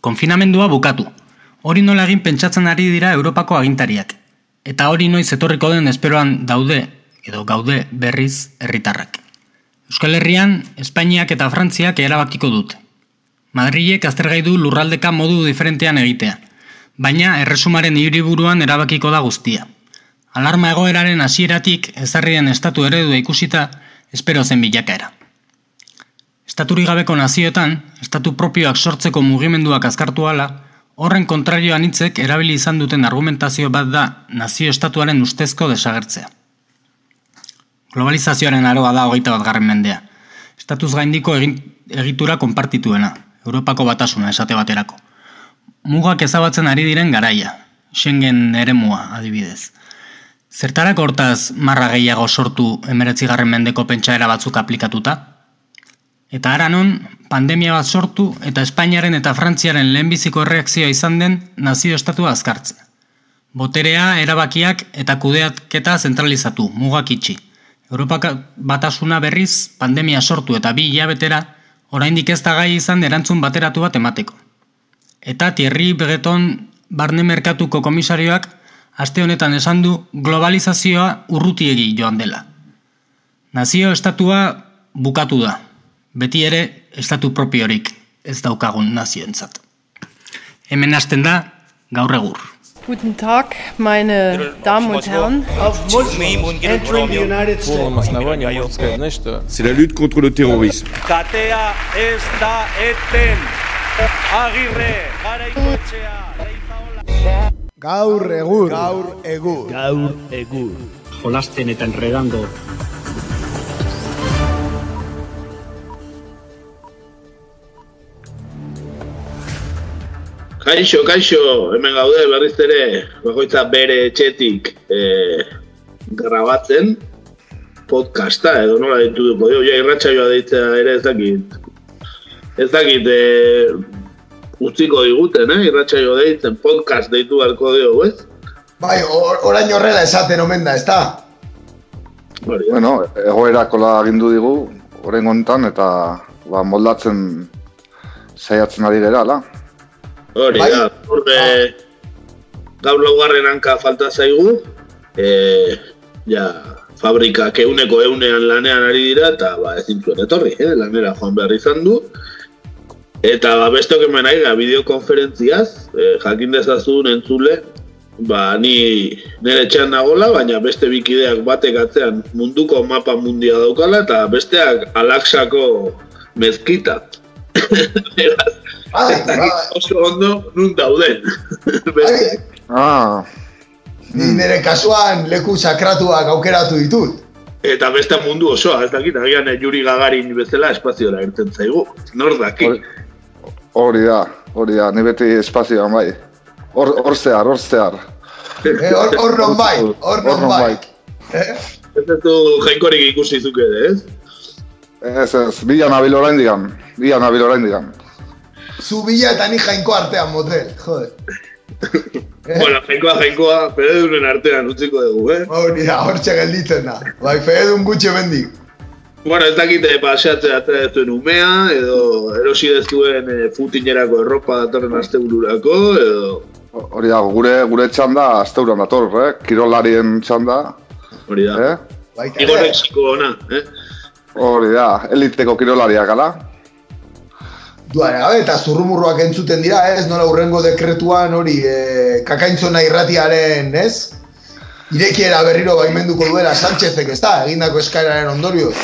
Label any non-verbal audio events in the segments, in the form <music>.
Konfinamendua bukatu. Hori nola egin pentsatzen ari dira Europako agintariak. Eta hori noiz etorriko den esperoan daude, edo gaude berriz herritarrak. Euskal Herrian, Espainiak eta Frantziak erabakiko dute. Madrilek aztergai du lurraldeka modu diferentean egitea, baina erresumaren hiriburuan erabakiko da guztia. Alarma egoeraren hasieratik ezarrien estatu eredua ikusita, espero zen bilakaera. Estaturi gabeko nazioetan, estatu propioak sortzeko mugimenduak azkartu ala, horren kontrarioan hitzek erabili izan duten argumentazio bat da nazio estatuaren ustezko desagertzea. Globalizazioaren aroa da hogeita bat garren mendea. Estatuz gaindiko egitura konpartituena, Europako batasuna esate baterako. Mugak ezabatzen ari diren garaia, Schengen eremua adibidez. Zertarak hortaz marra gehiago sortu emeretzi garren mendeko pentsaera batzuk aplikatuta? Eta ara non, pandemia bat sortu eta Espainiaren eta Frantziaren lehenbiziko erreakzioa izan den nazio estatua azkartze. Boterea, erabakiak eta kudeatketa zentralizatu, mugak itxi. Europak batasuna berriz, pandemia sortu eta bi hilabetera, oraindik ez da gai izan erantzun bateratu bat emateko. Eta Thierry Begeton barne merkatuko komisarioak aste honetan esan du globalizazioa urrutiegi joan dela. Nazio estatua bukatu da. Beti ere estatu propiorik ez daukagun nazioentzat. Hemen hasten da gaur egur. Guten Tag, meine Damen und Herren. C'est la lutte contre le terrorisme. Katea ez da eten. Agirre, garaikoetxea, leizaola. Gaur egur. Gaur egur. Gaur egur. Jolasten eta enredando. Kaixo, kaixo, hemen gaude berriz ere, bakoitza bere etxetik e, grabatzen podcasta, edo nola ditu duko, jo, ja, irratxaioa deitzea ere ez dakit. Ez dakit, e, utziko diguten, eh? irratxaioa deitzen podcast deitu beharko dugu, ez? Bai, or, orain horrela esaten omen da, ez da? Bueno, egoerakola agindu digu, orain honetan, eta ba, moldatzen saiatzen ari gara, ala? Hori, Bai? da, urbe, gaur laugarren hanka falta zaigu, e, ja, fabrikak euneko eunean lanean ari dira, eta ba, ezin zuen etorri, eh? lanera joan behar izan du. Eta ba, beste okemen nahi da, bideokonferentziaz, e, jakin dezazun entzule, ba, ni nire etxean nagola, baina beste bikideak batek atzean munduko mapa mundia daukala, eta besteak alaksako mezkita. <laughs> Bai, bai. oso ondo nun dauden. <laughs> Ah, Ni nire kasuan leku sakratuak aukeratu ditut. Eta beste mundu osoa, ez dakit, agian Yuri Gagarin bezala espazioa irten zaigu. Nor daki. hori, da, hori da, ni beti espazioan bai. Hor, hor zehar, hor zehar. Eh, Hor hor non bai, hor non bai. Eh? Ez ez du jainkorik ikusi zuke, ez? Ez, ez, bila nabil orain digan, bila nabil orain digan. Zu bila eta ni jainko artean motel, jode. <laughs> Bueno, jainkoa, jainkoa, pededunen artean utziko dugu, eh? Hori da, hortxe gelditzen da. Bai, fedun gutxe bendik. Bueno, ez dakite paseatzea atera ez duen umea, edo erosi ez duen e, futinerako erropa datorren astebururako, edo... Hori da, gure, gure txanda, asteuran dator, eh? Kirolarien txanda, Hori da. eh? Bai, Igor Exiko ona, eh? Hori da, eliteko kirolariak, ala? Duare, gabe, eta zurrumurruak entzuten dira, ez? Nola urrengo dekretuan hori e, kakaintzona irratiaren, ez? Irekiera berriro baimenduko duela Sánchezek, ez da? Egindako eskaeraren ondorioz.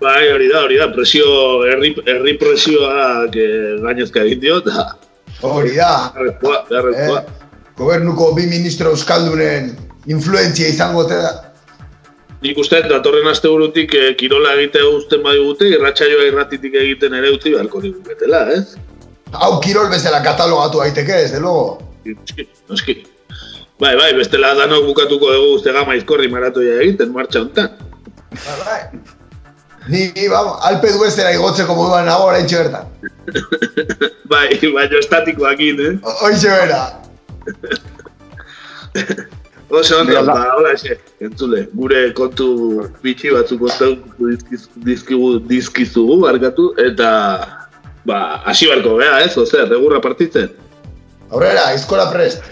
Bai, hori da, hori da, presio, herri, herri presioak eh, gainezka egin dio, eta Hori da. beharrezkoa, beharrezkoa. Eh, gobernuko bi ministro euskaldunen influentzia izango da. Nik uste, datorren asteburutik eh, kirola egitea uzten badigute, irratsaioa irratitik egiten ere utzi beharko digutela, ez? Hau kirol bezala katalogatu daiteke, desde luego. Noski, noski. Bai, bai, bestela danok bukatuko dugu uste gama izkorri maratoia egiten, martxa honetan. Bai, bai. Ni, vamos, alpe duezera igotzeko moduan nago orain bertan. <laughs> bai, baina estatikoakin, eh? Hoixe bera. <laughs> Oso ondo, ba, hola xe, entzule, gure kontu bitxi batzuk kontatu dizkiz- dizkigu, dizkizugu, barkatu, eta Ba, hasi barko gea, ez? Ozer, egurra partitzen. Aurrera, izkola prest.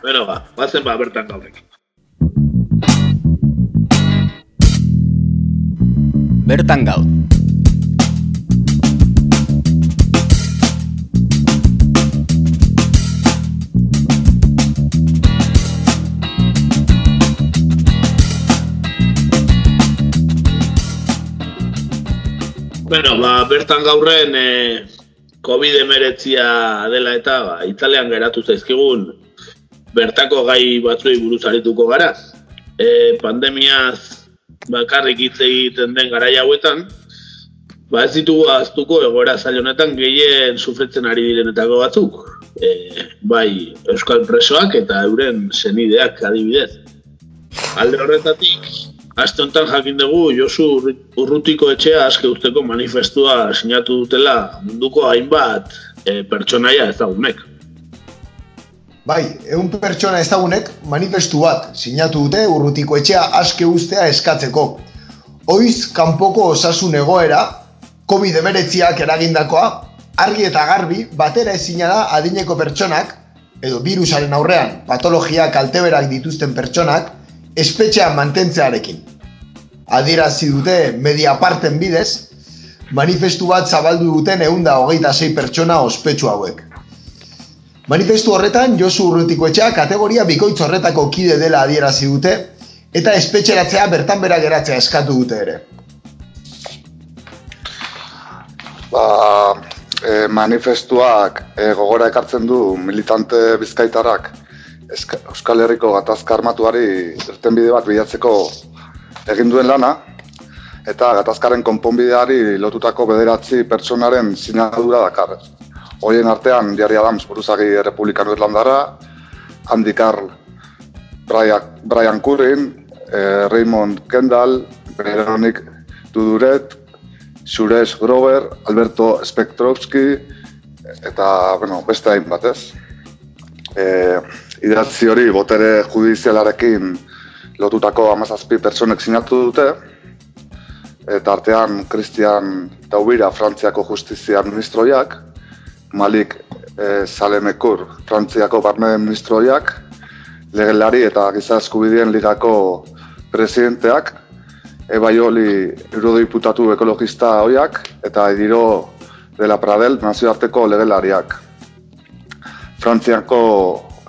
Bueno, ba, bazen ba, bertan gaurrek. Bertan gaur. Bueno, ba, bertan gaurren e, COVID emeretzia dela eta ba, Italian geratu zaizkigun bertako gai batzuei buruz arituko gara. E, pandemiaz bakarrik hitz egiten den garai hauetan, ba ez ditugu aztuko egoera zail honetan gehien sufritzen ari direnetako batzuk. E, bai, euskal presoak eta euren senideak adibidez. Alde horretatik, aste honetan jakin dugu Josu Urrutiko etxea aske usteko manifestua sinatu dutela munduko hainbat e, pertsonaia ezagunek. Bai, egun pertsona ezagunek manifestu bat sinatu dute urrutiko etxea aske ustea eskatzeko. Oiz, kanpoko osasun egoera, COVID-19ak eragindakoa, argi eta garbi batera ezina da adineko pertsonak, edo virusaren aurrean patologia kalteberak dituzten pertsonak, espetxean mantentzearekin. Adierazi dute media parten bidez, manifestu bat zabaldu duten eunda hogeita sei pertsona ospetsu hauek. Manifestu horretan Josu Urrutiko etxea kategoria bikoitz horretako kide dela adierazi dute eta espetxeratzea bertan bera geratzea eskatu dute ere. Ba, e, manifestuak e, gogora ekartzen du militante bizkaitarrak Euskal Herriko gatazka armatuari irtenbide bat bilatzeko egin duen lana eta gatazkaren konponbideari lotutako bederatzi pertsonaren sinadura dakar. Hoien artean Jarri Adams buruzagi Republikano Irlandara, Andy Carl, Brian Currin, eh, Raymond Kendall, Veronik Duduret, Suresh Grover, Alberto Spektrovski, eta, bueno, beste hainbat ez. E, idatzi hori botere judizialarekin lotutako amazazpi pertsonek sinatu dute, eta artean Christian Taubira, Frantziako Justizia Ministroiak, Malik e, Salemekur, Frantziako Barne Ministroiak, legelari eta giza eskubideen ligako presidenteak, Ebaioli eurodiputatu ekologista hoiak eta Ediro de la Pradel nazioarteko legelariak. Frantziako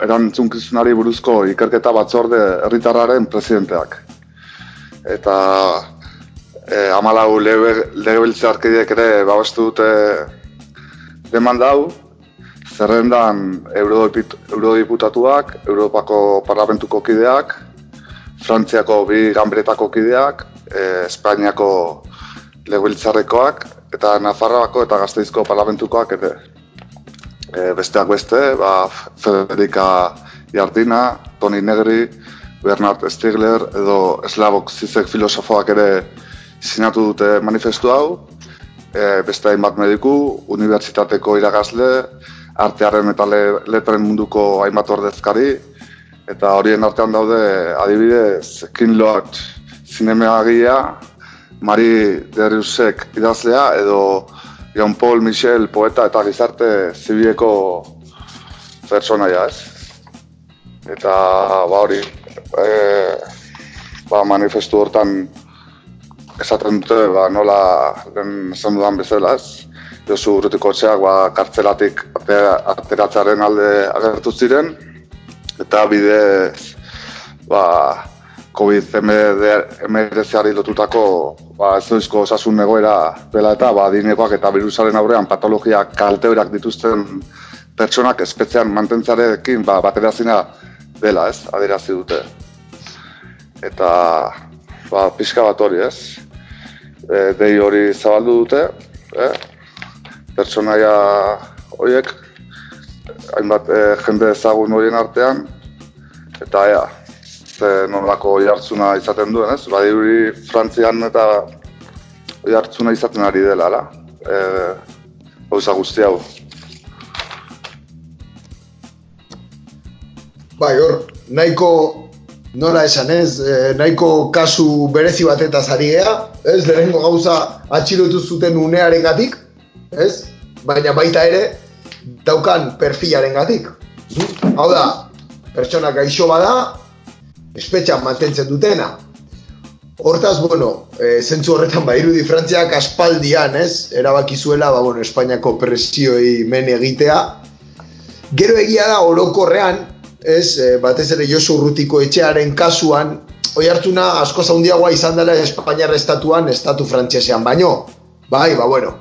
erantzunkizunari buruzko ikerketa batzorde herritarraren presidenteak. Eta e, amalau legebiltzarkideek ere babestu dute demanda hau, zerrendan eurodiput- eurodiputatuak, Europako Parlamentuko kideak, Frantziako bi ganberetako kideak, e, Espainiako legebiltzarrekoak eta Nafarroako eta Gasteizko parlamentukoak ere. E, besteak beste, ba, Federica Jardina, Toni Negri, Bernard Stiegler edo Slavok Zizek filosofoak ere sinatu dute manifestu hau. E, beste hainbat mediku, unibertsitateko irakasle, artearen eta le, letren munduko hainbat ordezkari, eta horien artean daude adibidez King Lord zinemeagilea, Mari Deriusek idazlea edo Jean Paul Michel poeta eta gizarte zibileko pertsonaia ez. Eta ba hori, e, ba, manifestu hortan esaten dute ba, nola lehen esan dudan bezala ez. Josu urrutiko etxeak ba, kartzelatik ate- ateratzearen alde agertu ziren, eta bidez ba, COVID-19 lotutako ba, ezoizko osasun egoera dela eta ba, adinekoak eta virusaren aurrean patologia kalteberak dituzten pertsonak espetzean mantentzarekin ba, baterazina dela, ez, adierazi dute. Eta ba, pixka bat hori, ez. E, dei hori zabaldu dute, eh? pertsonaia horiek, hainbat e, jende ezagun horien artean, eta ea, ze nolako jartzuna izaten duen, ez? Badirudi Frantzian eta jartzuna izaten ari dela, ala? E, gauza guzti hau. Bai, hor, nahiko nola esan ez, eh, nahiko kasu berezi batetaz ari gea, ez, lehenengo gauza atxilotu zuten unearengatik, ez? baina baita ere daukan perfilaren gatik. Hau da, pertsona gaixo bada, espetxan mantentzen dutena. Hortaz, bueno, e, zentzu horretan ba, irudi Frantziak aspaldian, ez? Erabaki zuela, ba, bueno, Espainiako presioi men egitea. Gero egia da, orokorrean, ez, e, batez ere Josu Urrutiko etxearen kasuan, oi hartuna asko zaundiagoa izan dela Espainiar estatuan, estatu frantsesean baino. Bai, ba, bueno,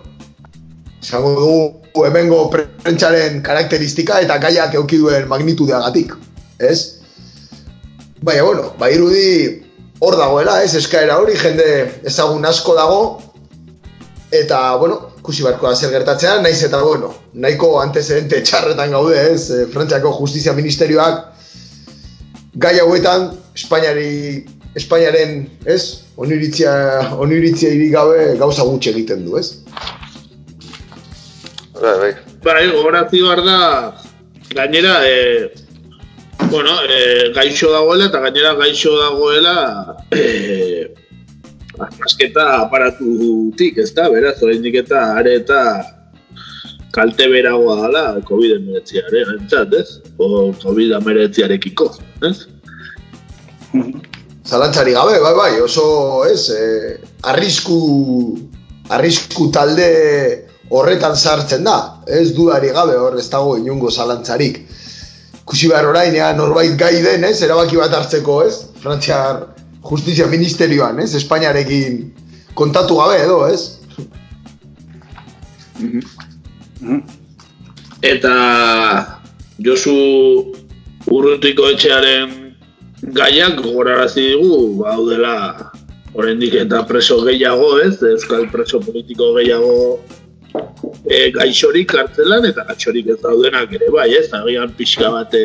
esango dugu hemengo prentsaren karakteristika eta gaiak eukiduen magnitudeagatik, ez? Baina, bueno, ba, irudi hor dagoela, ez, eskaera hori, jende ezagun asko dago, eta, bueno, kusi barko da zer gertatzean, naiz eta, bueno, nahiko antecedente txarretan gaude, ez, e, Frantziako Justizia Ministerioak, gai hauetan, Espainiari, Espainiaren, ez, oniritzia, oniritzia iri gabe gauza gutxe egiten du, ez? Bai, bai. Bai, gogorazi behar da, gainera, e, bueno, e, gaixo dagoela eta gainera gaixo dagoela e, azketa aparatutik, ez da, beraz, oraindik eta are eta kalte beragoa dela COVID-19 entzat, ez? O COVID-19arekiko, ez? Zalantzari gabe, bai, bai, oso, ez, eh, arrisku, arrisku talde horretan sartzen da, ez dudari gabe hor ez dago inungo zalantzarik. Kusi behar orain, ea, norbait gai den, ez, erabaki bat hartzeko, ez, Frantziar Justizia Ministerioan, ez, Espainiarekin kontatu gabe edo, ez? Eta Josu Urrutiko etxearen gaiak gogorarazi digu, baudela oraindik eta preso gehiago, ez? Euskal preso politiko gehiago e, gaixorik kartzelan eta gaixorik ez daudenak ere, bai, ez? Agian pixka bate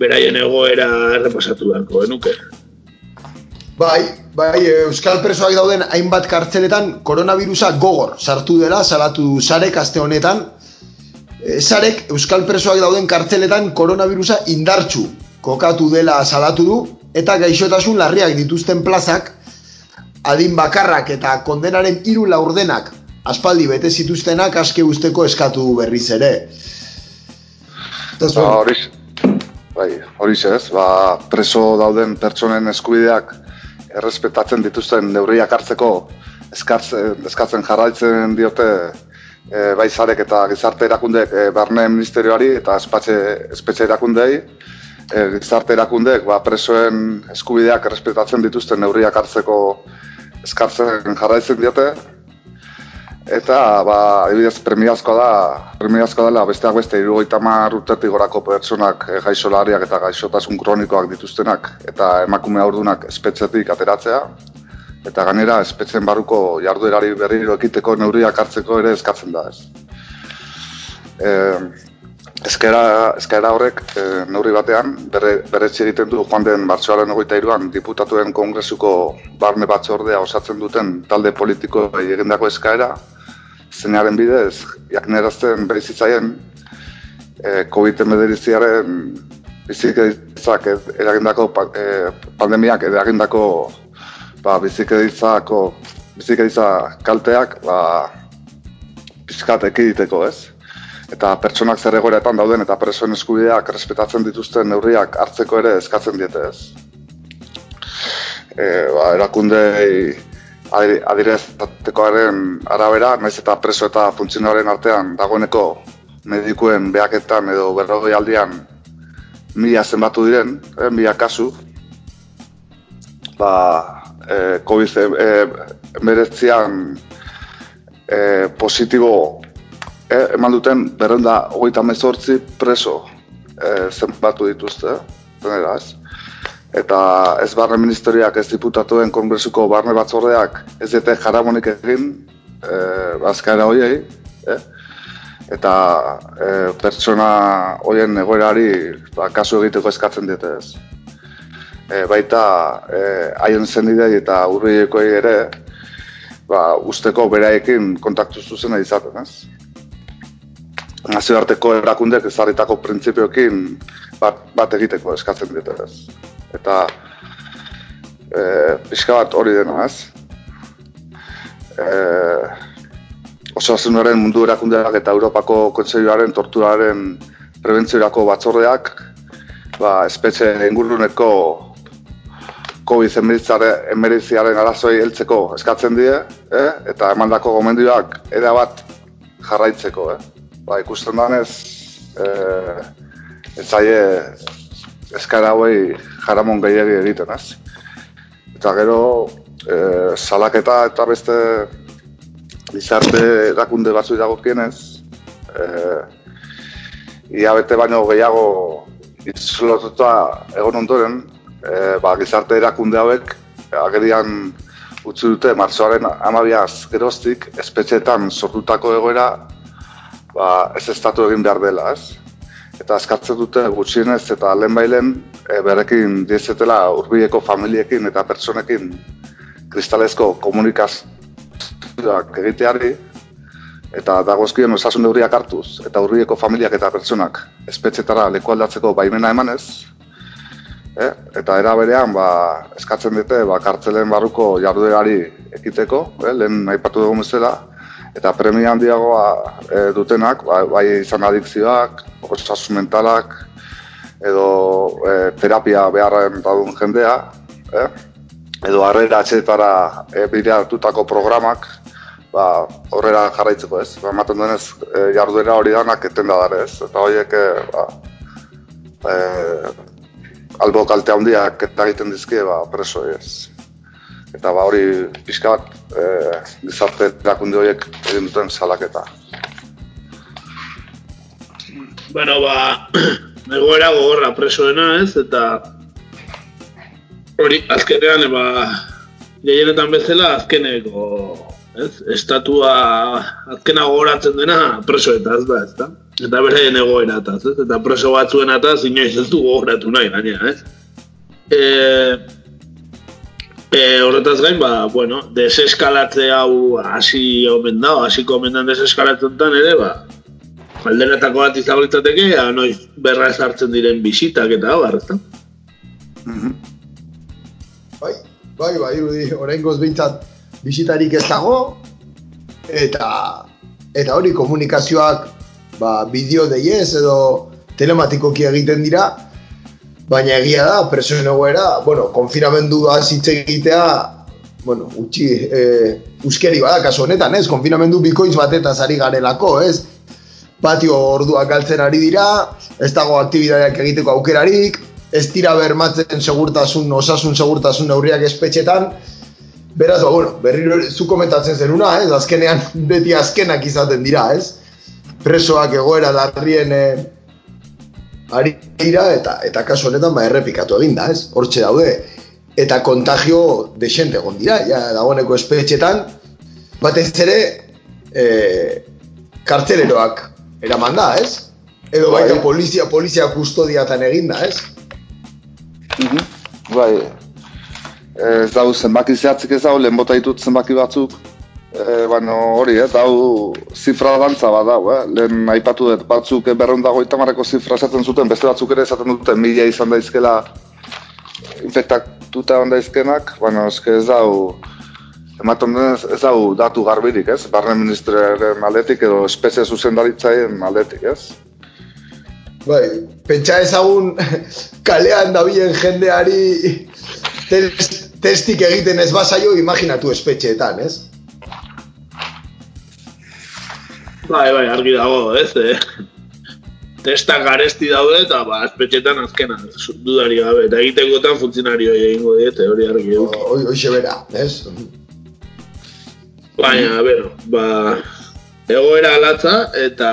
beraien egoera errepasatu beharko genuke. Bai, bai, Euskal presoak dauden hainbat kartzeletan koronavirusa gogor sartu dela, salatu du Sarek aste honetan. E, Sarek Euskal presoak dauden kartzeletan koronavirusa indartsu kokatu dela salatu du eta gaixotasun larriak dituzten plazak adin bakarrak eta kondenaren hiru laurdenak aspaldi bete zituztenak aske usteko eskatu berriz ere. Ba, hori, bai, hori ez, ba, preso dauden pertsonen eskubideak errespetatzen dituzten neurriak hartzeko eskatzen, eskatzen jarraitzen diote e, bai zarek eta gizarte erakundeek e, barne ministerioari eta espatxe, espetxe erakundei e, gizarte erakundeek ba, presoen eskubideak errespetatzen dituzten neurriak hartzeko eskartzen jarraitzen diote eta ba, ebidez premiazkoa da premiazkoa dela besteak beste irugaita mar urtetik gorako pertsonak e, gaixolariak eta gaixotasun kronikoak dituztenak eta emakume aurdunak espetxetik ateratzea eta gainera espetzen barruko jarduerari berriro ekiteko neurriak hartzeko ere eskatzen da ez. E, Ezkera, ezkera horrek e, neurri batean, berre, berretxe egiten du joan den martxoaren ogoita iruan diputatuen kongresuko barne batzordea osatzen duten talde politiko egindako eskaera, zenaren bidez, jaknerazten berizitzaien e, COVID-19 bizikitzak eragindako e, pandemiak eragindako ba, bizikidizako bizikiditza kalteak ba, pizkat ekiditeko ez eta pertsonak zer egoeretan dauden eta presoen eskubideak respetatzen dituzten neurriak hartzeko ere eskatzen diete ez. E, ba, erakundei adireztatekoaren arabera, naiz eta preso eta funtzionaren artean dagoeneko medikuen behaketan edo berrogei aldian mila zenbatu diren, eh, mila kasu, ba, e, COVID e, e, positibo e, eman duten berrenda hogeita mezortzi preso e, zenbatu dituzte, denera ez. Eta ez barne ministeriak ez diputatuen kongresuko barne batzordeak ez dute jaramonik egin e, bazkaera hoiei, e? eta e, pertsona hoien egoerari ba, kasu egiteko eskatzen dute ez. E, baita e, haien zendidei eta urriekoi ere ba, usteko beraekin kontaktu zuzena izaten ez nazioarteko erakundeak ezarritako printzipioekin bat, bat egiteko eskatzen dute ez. Eta e, pixka bat hori dena ez. E, osasunaren mundu erakundeak eta Europako Kontseiluaren torturaren prebentziorako batzordeak ba, espetxe inguruneko COVID-19 arazoi heltzeko eskatzen die, eh? eta emandako gomendioak eda bat jarraitzeko. Eh? Ba, ikusten danez, eh, ez zaie eskara hauei jaramon gehiagi egiten, ez? Eta gero, eh, salaketa eta beste gizarte erakunde batzu dagokienez, eh, ia bete baino gehiago izolotuta egon ondoren, e, ba, gizarte erakunde hauek agerian utzi dute martzoaren amabiaz geroztik espetxeetan sortutako egoera ba, ez estatu egin behar dela, ez? Eta eskatzen dute gutxienez eta lehen bailen e, berekin diezetela urbieko familiekin eta pertsonekin kristalezko komunikazioak egiteari eta dagozkien osasun neurriak hartuz eta urbieko familiak eta pertsonak espetxetara leku aldatzeko baimena emanez, eh? eta era berean ba, eskatzen dute ba, kartzelen barruko jarduerari ekiteko, eh? lehen aipatu dugu bezala, eta premia handiagoa e, dutenak, ba, bai izan adikzioak, osasun mentalak, edo e, terapia beharren dadun jendea, eh? edo harrera atxetara e, hartutako programak, ba, horrela jarraitzeko ez. Ba, ematen duenez, e, jarduera hori danak eten da dara ez. Eta horiek, e, ba, e, albo kalte handiak eta egiten dizkie ba, preso ez. Eta ba hori pixka bat e, gizarte erakunde horiek egin duten salaketa. Bueno, ba, <clears throat> egoera gogorra presoena ez, eta hori azkenean, ba, gehienetan bezala azkeneko, ez, estatua azkena gogoratzen dena presoetaz da, ez da? eta bere egoera eta, ez? Eta preso batzuen eta inoiz ez du gogoratu nahi gaina, ez? E, e, horretaz gain, ba, bueno, deseskalatze hau hasi omen da, hasi komendan deseskalatzen ere, ba, alderetako bat izango litzateke, noiz berra ezartzen diren bisitak eta hau, ez da? Mhm. Bai, bai, bai, bai, orain bintzat bisitarik ez dago, eta eta hori komunikazioak ba, bideo deiez edo telematikoki egiten dira, baina egia da, presoen egoera, bueno, konfinamendu da zitze egitea, bueno, utxi, e, uskeri bada, kasu honetan, ez, konfinamendu bikoiz batetaz ari garelako, ez, patio orduak galtzen ari dira, ez dago aktibidadeak egiteko aukerarik, ez dira bermatzen segurtasun, osasun segurtasun neurriak espetxetan, beraz, ba, bueno, berriro zu komentatzen zenuna, ez, azkenean beti azkenak izaten dira, ez, presoak egoera larrien e, ari dira eta eta kasu honetan ba errepikatu egin da, ez? Hortxe daude eta kontagio desente egon dira, ja dagoeneko espetxetan batez ere e, kartzeleroak eraman da, ez? Edo bai. baita polizia, polizia kustodiatan egin da, ez? Mhm. Bai, ez dago zenbaki zehatzik ez dago, lehen bota ditut zenbaki batzuk, E, bueno, hori, eh, hau zifra dantza bat dago, eh? lehen aipatu dut, batzuk berreun dago itamarreko zifra esaten zuten, beste batzuk ere esaten duten mila izan daizkela infektatuta hon daizkenak, bueno, eske ez dago, ematen denez, ez dago datu garbirik, ez? Barne ministreren aldetik edo espezia zuzendaritzaien aldetik, ez? Bai, pentsa ezagun <laughs> kalean dabilen jendeari testik egiten ez basaio imaginatu espetxeetan, ez? Bai, bai, argi dago, ez, eh? Testa garesti daude eta ba, espetxetan azkena, dudari gabe, eta egitekotan funtzionario egingo diete, hori argi dut. Hoxe bera, ez? Baina, bero, ba, egoera alatza eta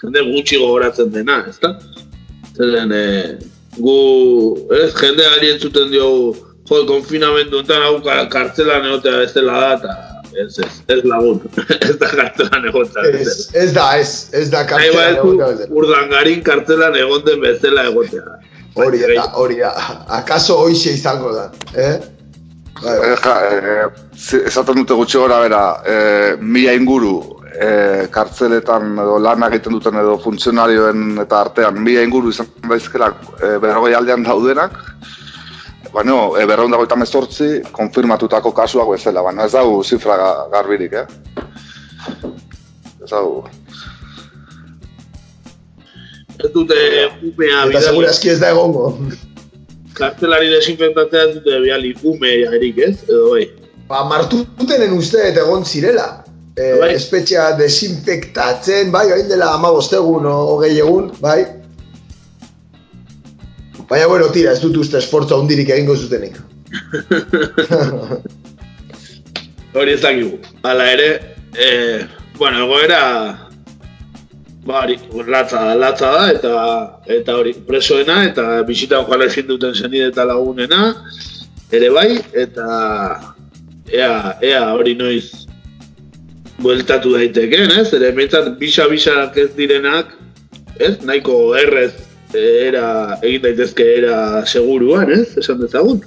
jende gutxi gogoratzen dena, ez da? Zeren, e, gu, ez, jende ari entzuten diogu, jo, konfinamendu enten hau kartzelan egotea ez dela da, eta ez, ez, ez lagun, <laughs> ez da kartelan egotea. Ez, ez da, ez, ez da kartelan egotea. Urdangarin kartelan egoten bezala egotea. Hori da, hori da, akaso hoixe izango da, eh? Bai. Eh, eh, esaten dute gutxi gora bera, eh, mila inguru eh, kartzeletan edo lan egiten duten edo funtzionarioen eta artean mila inguru izan daizkela eh, berrogei aldean daudenak, Baina, e, berreun dago konfirmatutako kasuak bezala, baina ez dago zifra garbirik, eh? pentsau. Ez dute umea Eta segura eski ez da egongo. kartelari desinfektatzea ez dute biali umea erik ez, edo bai. Ba, martutenen uste eta egon zirela. E, Bai. espetxea desinfektatzen, bai, hain dela ama bostegun o hogei egun, bai. Baina, bueno, tira, ez dut uste esfortza hundirik egingo zutenik. <laughs> Hori ez dakigu. Hala ere, e, bueno, egoera ba, hori, latza latza da, eta, eta hori, presoena, eta bisita joan ezin duten zenide eta lagunena, ere bai, eta ea, ea hori noiz bueltatu daitekeen, ez? Ere, bintzat, bisa-bisak ez direnak, ez? Nahiko errez era, egin daitezke era seguruan, ez? Esan dezagun.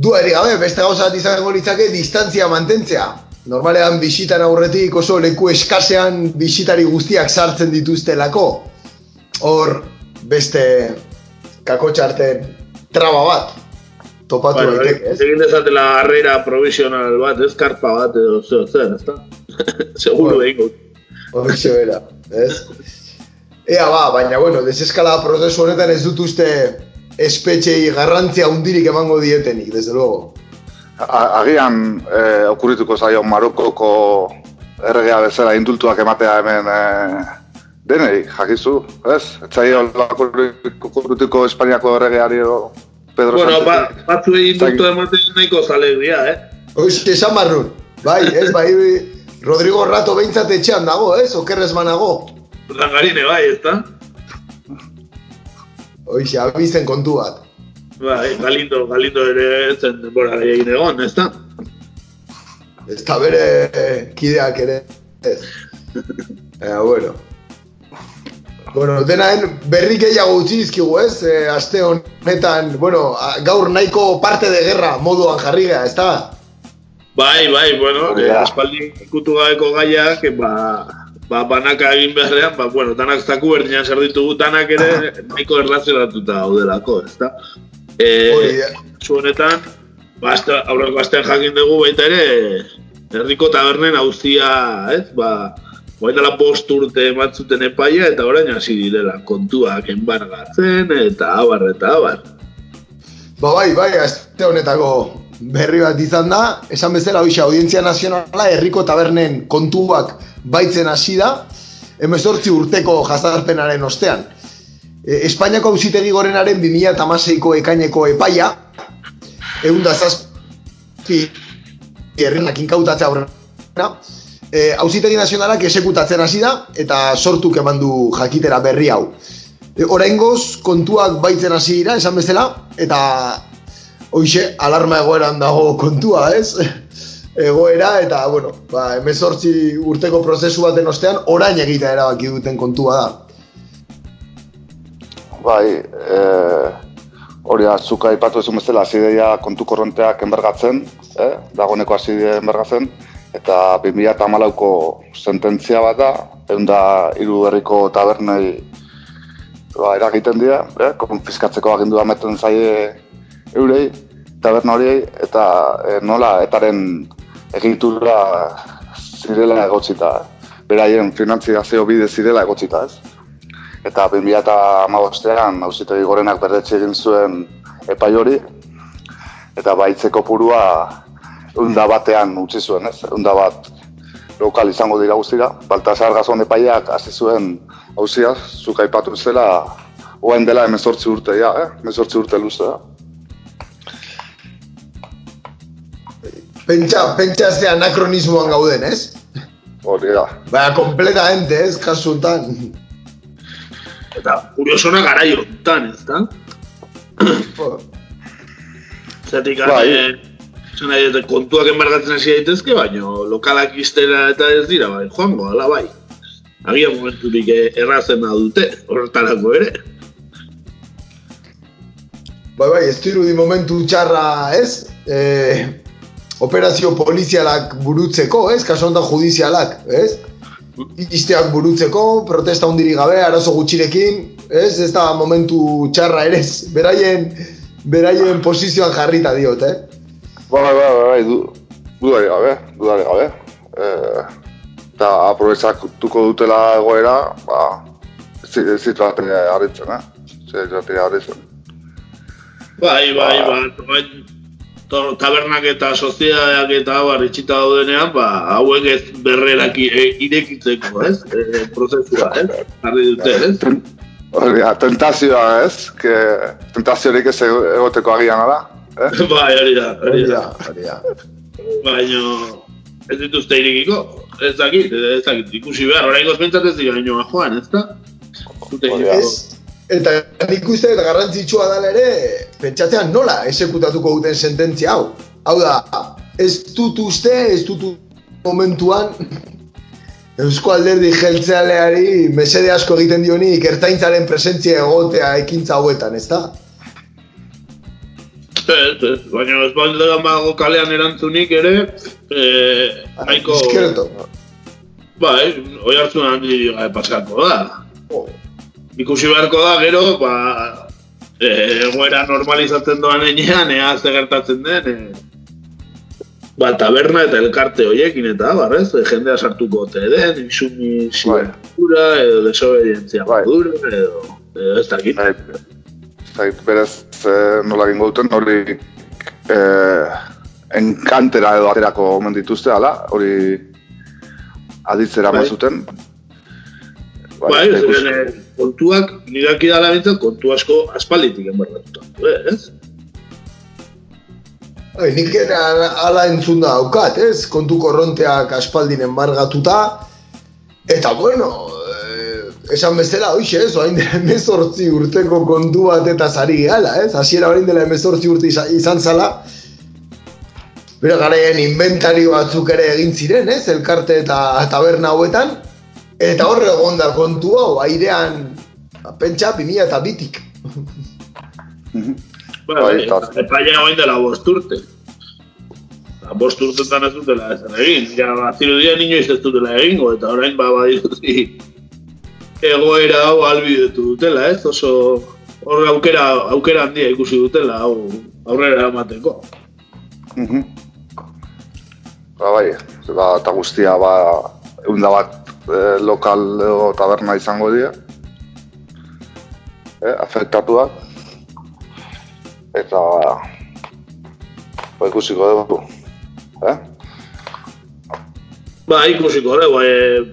Duari gabe, beste gauza bat izango litzake distantzia mantentzea. Normalean bisitan aurretik oso leku eskasean bisitari guztiak sartzen dituztelako. Hor beste kakotxarten traba bat topatu Bueno, daiteke, ez? egin dezatela harrera provisional bat, ez karpa bat edo zeo zer, ezta? <laughs> Seguro Bueno. egingo. Horixe bera, ez? Ea ba, baina bueno, deseskalada prozesu honetan ez dut uste espetxei garrantzia hundirik emango dietenik, desde luego. A- Agian e, okurrituko zaio Marokoko erregea bezala indultuak ematea hemen e, denei, jakizu, ez? Etzaio okurrituko Espainiako erregeari edo Pedro Bueno, ba, Sánchezi. batzu dut ematen nahiko zalek dira, eh? Hoxe, esan barrun. Bai, ez, bai, Rodrigo Rato behintzat etxean dago, ez? Okerrez banago. Langarine bai, ezta? Hoxe, abizen kontu bat. Bai, Galindo, Galindo ere zen denbora egin egon, ezta? Ez da bere eh, kideak ere, ez. <laughs> Ea, bueno. Bueno, denaen berri gehiago utzi dizkigu, ez? E, aste honetan, bueno, gaur nahiko parte de guerra moduan jarri gea, ez da? Bai, bai, bueno, eh, da. aspaldi ikutu gabeko gaiak, ba, ba, banaka egin beharrean, ba, bueno, danak zaku berdinan zer ditugu, danak ere nahiko erlazionatuta daudelako, ezta? E, honetan, ba, azte, aurreko astean jakin dugu baita ere, herriko tabernen auzia, ez, ba, Guain dela bost urte ematzuten epaia eta orain hasi direla kontuak enbargatzen eta abar eta abar. Ba bai, bai, aste honetako berri bat izan da, esan bezala hoxe audientzia nazionala herriko tabernen kontuak baitzen hasi da, emezortzi urteko jazarpenaren ostean. E, Espainiako auzitegi gorenaren 2006ko ekaineko epaia, egun da zazpi herrinak inkautatzea aurrera, e, auzitegi nazionalak esekutatzen hasi da, eta sortuk eman du jakitera berri hau. E, Oraingoz kontuak baitzen hasi dira, esan bezala, eta hoxe alarma egoeran dago kontua, ez? Egoera, eta, bueno, ba, emezortzi urteko prozesu baten ostean, orain egitea erabaki duten kontua da. Bai, e, hori atzuk aipatu ezun bezala, zideia kontu korronteak enbergatzen, eh? dagoeneko hasi die enbergatzen, eta 2008ko sententzia bat da, egun da hiru herriko tabernei ba, eragiten dira, eh? konfiskatzeko agindua meten zaie eurei, taberna horiei, eta e, nola etaren egitura zirela egotzita, eh? beraien finantziazio bide zirela egotzita, ez? eta 2008an auzitegi gorenak berdetxe egin zuen epai hori, eta baitzeko purua eunda batean utzi zuen, ez? Eunda bat lokal izango dira guztira. Baltasar Gazon epaiak hasi zuen hauzia, zuk aipatu zela, oain dela emezortzi urte, ja, eh? emezortzi urte luze Pentsa, pentsa ze anakronismoan gauden, ez? Hori da. Baina, kompletamente, ez, kasu honetan. Eta kuriosona garai honetan, ez da? Zatik, Bai. eh, esan nahi dut, kontuak enbargatzen hasi daitezke, baino lokalak iztera eta ez dira, bai, joango, ala bai. Agian momenturik eh, errazena dute, horretarako ere. Bai, bai, ez dirudi momentu txarra, ez? E, operazio polizialak burutzeko, ez? Kasu honetan judizialak, ez? Isteak burutzeko, protesta hundirik gabe, arazo gutxirekin, ez? Ez da momentu txarra ere? Beraien, beraien posizioan jarrita diot, eh? Bai, bai, bai, bai, du, dudari gabe, dudari gabe. E, eta aprobetsatuko dutela egoera, ba, ez ez zitu harritzen, eh? Ez zitu harritzen. Bai, bai, bai, bai, to- tabernak eta sozietateak eta bar itxita daudenean, ba, hauek ez berrerak i- e- irekitzeko, ez? E, prozesua, ez? Jarri dute, ez? Hori, da, tentazioa ez, que tentaziorik ez egoteko agian ala, eh? <laughs> bai, hori da, hori da. da, hori da. Baina ez dituzte irekiko, ez dakit, ez dakit, ikusi behar, orain gozpentzat ez dira joan, ez da? Zute Hori da. Ez, eta nik uste eta garrantzitsua dela ere, pentsatzean nola esekutatuko duten sententzia hau. Hau da, ez dut uste, ez dut momentuan Eusko alderdi jeltzealeari mesede asko egiten dionik ertaintzaren presentzia egotea ekintza hauetan, ez da? Ez, ez, baina ez balde mago kalean erantzunik ere, eh, nahiko, Diskreto. bai, oi hartzun handi gabe pasako da. Oh. Ikusi beharko da, gero, ba, eh, egoera normalizatzen doan enean, ea ze gertatzen den, eh, ba, taberna eta elkarte hoiekin eta abar, ez? E, jendea sartuko ote den, insumisiura, edo desobedientzia Bai. modura, edo, edo ez dakit. Bai, ez dakit berez eh, nola egingo duten, hori eh, enkantera edo aterako omen dituzte, ala, hori aditzera Bai. bai. zuten. Bai, eh, kontuak, nirak idala bintzen, kontu asko aspalditik enbarratuta. Ez? Bai, nik ala- ala entzun da daukat, ez? Kontu korronteak aspaldin enbargatuta. Eta bueno, eh, esan bezala, hoxe, ez? Oain dela emezortzi urteko kontu bat eta zari gala, ez? Hasiera orain dela emezortzi urte iza- izan zala. Bera garaien inventario batzuk ere egin ziren, ez? Elkarte eta taberna hauetan. Eta horre egon da kontu hau, airean, ba, pentsa, 2000 eta bitik. Bai, Bai, eta- epaia hain dela bost urte. Ba, bost urtetan ez dutela ezer egin. Ja, bazirudien inoiz ez dutela egingo, eta orain ba, badirudi egoera hau albidetu dutela, ez? Oso hor aukera, aukera handia ikusi dutela hau aurrera emateko. Mhm. Ba, bai, ba, eta guztia, ba, eunda bat eh, lokal edo taberna izango dira. Eh, afektatuak. Eta, ba, ikusiko dugu. Eh? Ba, ikusiko, dugu, e,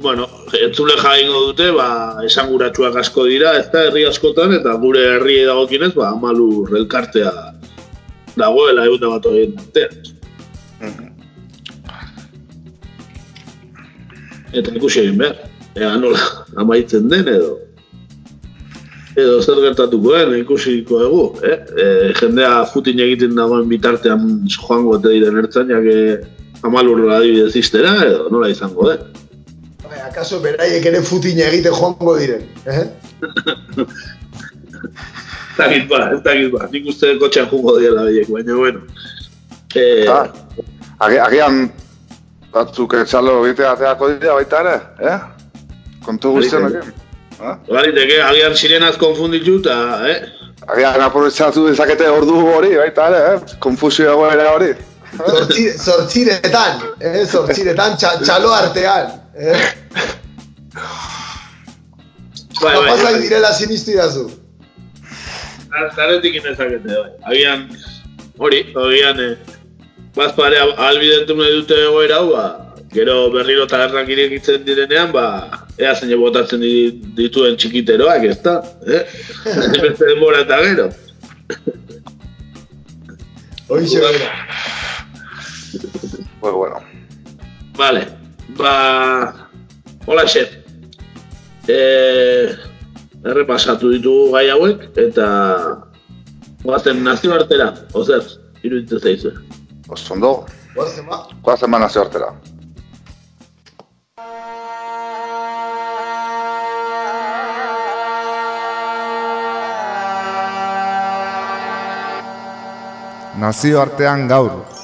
bueno, entzule jaingo dute, ba, esanguratsuak asko dira, ez da, herri askotan, eta gure herri dagokinez, ba, amalur elkartea dagoela egun bat horien Eta ikusi egin behar, ea nola amaitzen den edo edo zer gertatuko den ikusiko dugu, eh? E, jendea futin egiten dagoen bitartean joango eta diren ertzainak eh, amalurra adibidez iztera edo nola izango den. Bai, akaso beraiek ere futina egite joango diren, eh? <laughs> Ez dakit ba, ez dakit ba, nik uste kotxean jungo diela behiek, baina bueno. Eh, Ah, agi- agian batzuk etxalo egitea ateako dira baita ere, eh? Kontu guztien Baliteke. egin. Eh? Baliteke, agian sirenaz konfunditu eta, eh? Agian aprobetsatu dezakete ordu hori baita ere, eh? Konfusio egoera hori. Zortzi, zortziretan, eh? Zortziretan, txa, txalo artean, eh? Bai, bai, bai. direla sinistu idazu. Zaretik inezakete, bai. Agian, hori, agian, eh, bazpare albidentu nahi dute egoera hau, ba, gero berriro tabernak irekitzen direnean, ba, ea zein botatzen di- dituen txikiteroak, ez da? Eh? <laughs> Beste denbora eta gero. Hoixe bera. Pues bueno. Vale, ba, hola xef. Eh, errepasatu ditugu gai hauek, eta guazen nazioartera, ozer, iruditzen zaizu. Oso ondo, Guazen ba. guazen ba nazio artera. Nazioartean gaur.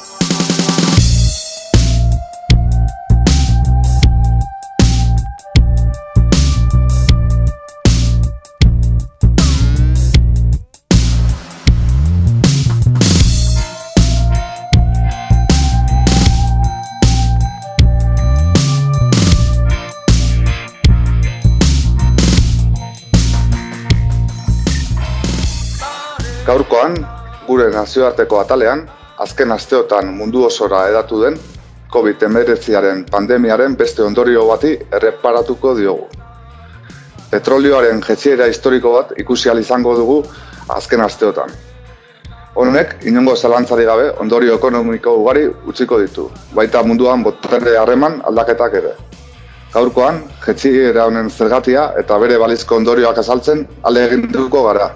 Gaurkoan, gure nazioarteko atalean, azken asteotan mundu osora edatu den COVID-19aren pandemiaren beste ondorio bati erreparatuko diogu. Petrolioaren jetziera historiko bat ikusi izango dugu azken asteotan. Honek, inongo zalantzari gabe, ondorio ekonomiko ugari utziko ditu, baita munduan botere harreman aldaketak ere. Gaurkoan, jetziera honen zergatia eta bere balizko ondorioak azaltzen ale egin duko gara.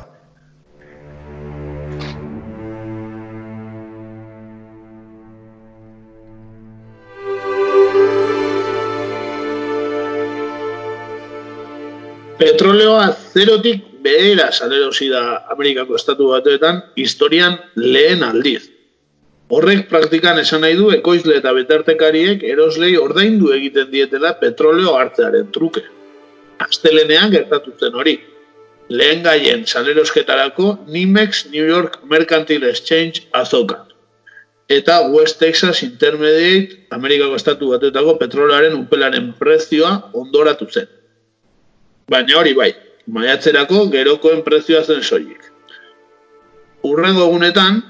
Petroleoa zerotik behera salerosi da Amerikako estatu batuetan historian lehen aldiz. Horrek praktikan esan nahi du ekoizle eta betartekariek eroslei ordaindu egiten dietela petroleo hartzearen truke. Astelenean gertatu zen hori. Lehen gaien salerosketarako Nimex New York Mercantile Exchange azokan. Eta West Texas Intermediate Amerikako estatu batuetako petrolearen upelaren prezioa ondoratu zen. Baina hori bai, maiatzerako gerokoen prezioa zen soilik. Urrengo egunetan,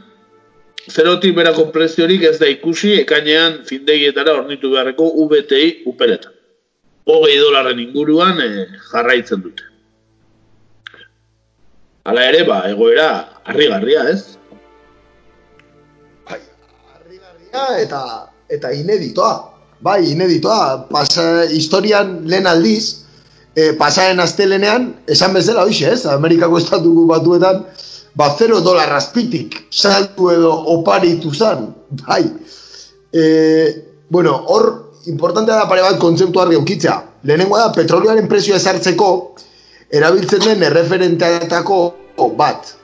zerotik berako preziorik ez da ikusi ekainean findegietara ornitu beharreko VTI upeletan. Hogei dolarren inguruan eh, jarraitzen dute. Hala ere, ba, egoera harrigarria, ez? Bai, harrigarria eta eta ineditoa. Bai, ineditoa. Pasa, historian lehen aldiz, e, pasaren astelenean, esan bezala hoxe, ez? Amerikako estatuko batuetan, ba, 0 dolar azpitik, saltu edo oparitu zan, bai. E, bueno, hor, importantea da pare bat kontzeptu argi aukitzea. Lehenengoa da, petrolioaren prezioa ezartzeko, erabiltzen den erreferenteatako bat.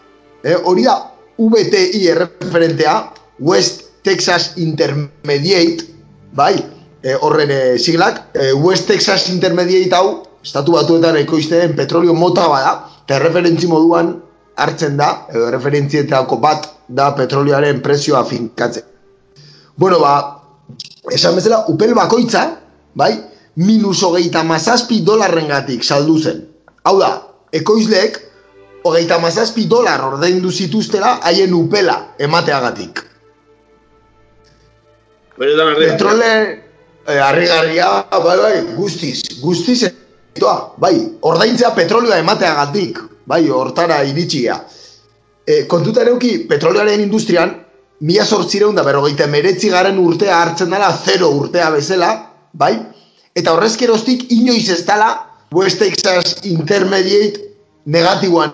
E, hori da, VTI erreferentea, West Texas Intermediate, bai, e, horren e, siglak, e, West Texas Intermediate hau, estatu batuetan ekoizteen petrolio mota bada, eta referentzi moduan hartzen da, edo referentzietako bat da petrolioaren prezioa finkatzen. Bueno, ba, esan bezala, upel bakoitza, bai, minus hogeita mazazpi dolarren gatik saldu zen. Hau da, ekoizleek, hogeita mazazpi dolar ordaindu zituztela haien upela emateagatik. Petrole, eh, harrigarria, bai, bai, guztiz, guztiz bai, ordaintzea petrolioa emateagatik, bai, hortara iritsia. E, kontuta euki, petrolioaren industrian, mila sortzireun da berrogeita meretzi garen urtea hartzen dela, zero urtea bezala, bai, eta horrezkeroztik inoiz ez dela West Texas Intermediate negatiboan,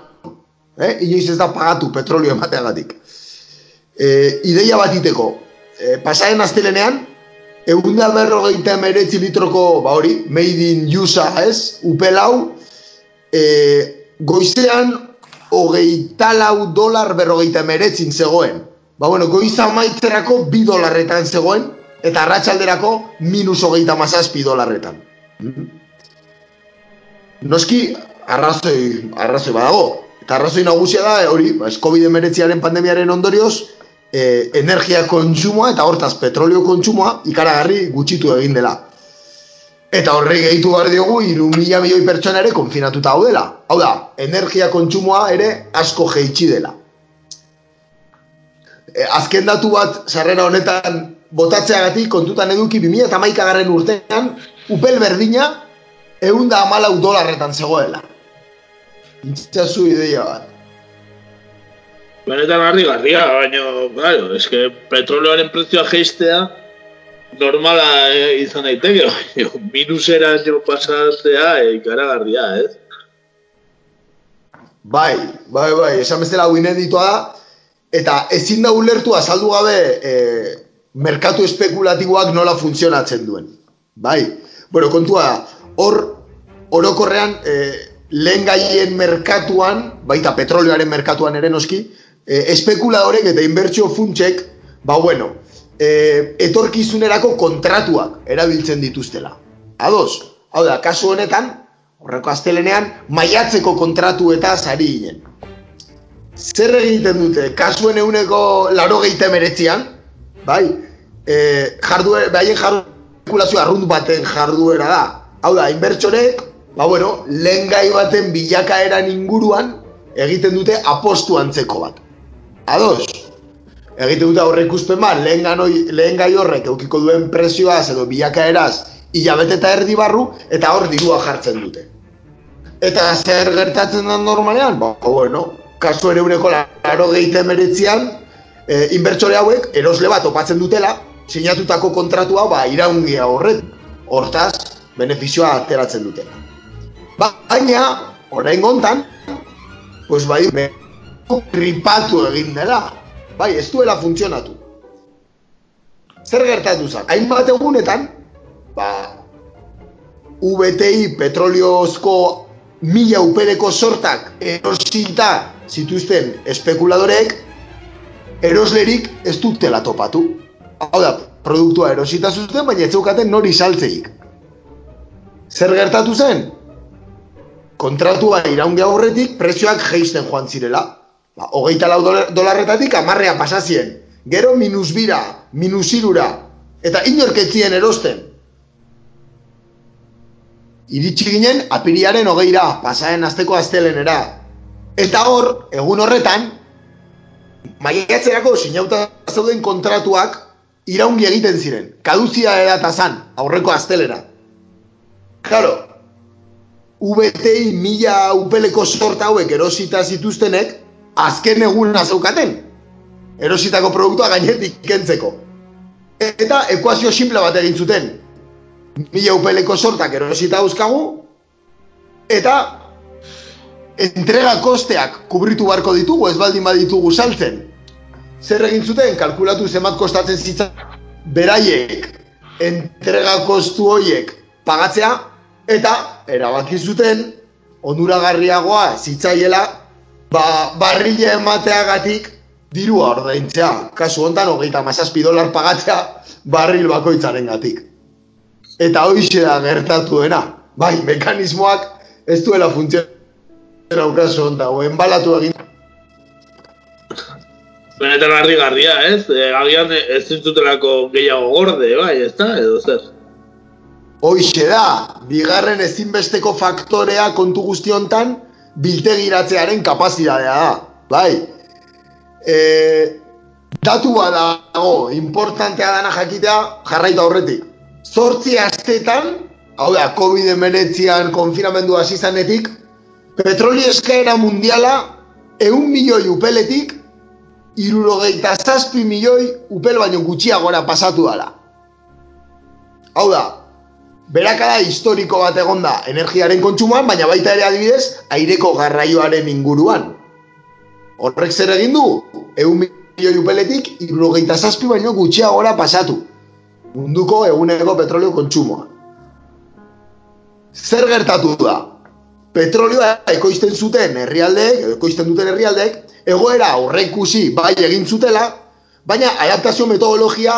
eh? inoiz ez da pagatu petrolio emateagatik. E, ideia bat iteko, e, pasaren astelenean, Egun da berrogeita emeretzi litroko, ba hori, made in USA, ez? Upelau, e, goizean, hogeita lau dolar berrogeita emeretzin zegoen. Ba bueno, goiza maitzerako bi dolarretan zegoen, eta arratsalderako minus hogeita mazazpi dolarretan. Noski, arrazoi, arrazoi badago. Eta arrazoi nagusia da, hori, ba, COVID-19 pandemiaren ondorioz, e, energia kontsumoa eta hortaz petrolio kontsumoa ikaragarri gutxitu egin dela. Eta horre gehitu behar diogu, iru mila milioi pertsona ere konfinatuta hau dela. Hau da, energia kontsumoa ere asko jeitsi dela. E, azken datu bat, sarrera honetan, botatzeagatik kontutan eduki 2000 eta maikagarren urtean, upel berdina, egun da amalau dolarretan zegoela. Intzazu ideia bat. Benetan harri garria, baina, claro, eske petroleoaren prezioa geistea normala eh, izan daiteke, <laughs> minusera jo pasatzea eh, ikaragarria, ez? Bai, bai, bai, esan bezala hau ineditua da, eta ezin da ulertu azaldu gabe eh, merkatu espekulatiboak nola funtzionatzen duen. Bai, bueno, kontua hor, orokorrean, eh, lehen gaien merkatuan, baita petrolioaren merkatuan ere noski, eh, espekuladorek eta inbertsio funtsek, ba bueno, eh, etorkizunerako kontratuak erabiltzen dituztela. Ados, hau da, kasu honetan, horreko astelenean, maiatzeko kontratu eta zari ginen. Zer egiten dute, kasuen euneko laro gehieta meretzian, bai, eh, jarduer, behaien jarduer, arrunt baten jarduera da. Hau da, inbertsorek, ba bueno, lehen gai baten bilakaeran inguruan egiten dute apostu antzeko bat. Ados. Egite dute aurre ikusten bat, lehen, ganoi, lehen gai horrek eukiko duen presioaz edo bilakaeraz hilabete eta erdi barru, eta hor dirua jartzen dute. Eta zer gertatzen da normalean? Ba, bueno, kasu ere uneko laro gehieten meretzian, e, inbertsore hauek erosle bat opatzen dutela, sinatutako kontratua ba, iraungia horret, hortaz, beneficioa ateratzen dutela. Ba, baina, orain gontan, pues bai, tripatu egin dela, bai, ez duela funtzionatu. Zer gertatu zen? Hainbat egunetan, ba, VTI petroliozko mila upedeko sortak erosita zituzten espekuladorek eroslerik ez dutela topatu. Hau da, produktua erosita zuten, baina ez zeukaten nori saltzeik. Zer gertatu zen? Kontratua iraunge aurretik prezioak geisten joan zirela. Ba, hogeita lau dolarretatik amarrea pasazien. Gero minus bira, minus irura, eta inorketzien erosten. Iritsi ginen apiriaren hogeira, pasaren azteko aztelenera. Eta hor, egun horretan, maiatzerako sinauta zeuden kontratuak iraungi egiten ziren. Kaduzia edata zan, aurreko astelera. Claro, VTI mila upeleko sorta hauek erosita zituztenek, azken egun zeukaten. Erositako produktua gainetik kentzeko. Eta ekuazio simple bat egin zuten. Mila upeleko sortak erosita euskagu, eta entrega kosteak kubritu barko ditugu, ez baldin baditugu saltzen. Zer egin zuten, kalkulatu zenbat kostatzen zitzan, beraiek entrega kostu horiek pagatzea, eta erabaki zuten, onuragarriagoa zitzaiela, ba, barrile emateagatik dirua ordaintzea. Kasu hontan, hogeita mazazpi dolar pagatzea barril bakoitzaren gatik. Eta hoxe da gertatu dena. Bai, mekanismoak ez duela funtzionatzen kasu hontan, o enbalatu egin. Benetan harri garria, ez? E, agian ez zintutelako gehiago gorde, bai, ez da, edo zer? Hoxe da, bigarren ezinbesteko faktorea kontu guzti hontan biltegiratzearen kapazitatea da, bai. E, datu dago, importantea dana jakitea jarraitu aurretik. Zortzi astetan, hau da, COVID-19an konfinamendu hasi zanetik, petroli eskaera mundiala eun milioi upeletik irurogeita zazpi milioi upel baino gutxiagora pasatu dela. Hau da, berakada historiko bat egon da energiaren kontsumoan, baina baita ere adibidez, aireko garraioaren inguruan. Horrek zer egin du, egun milioi upeletik, irurogeita zazpi baino gutxiagora pasatu. Munduko eguneko petrolio kontsumoa. Zer gertatu da? Petrolioa ekoizten zuten herrialdeek, ekoizten duten herrialdeek, egoera aurreikusi bai egin zutela, baina adaptazio metodologia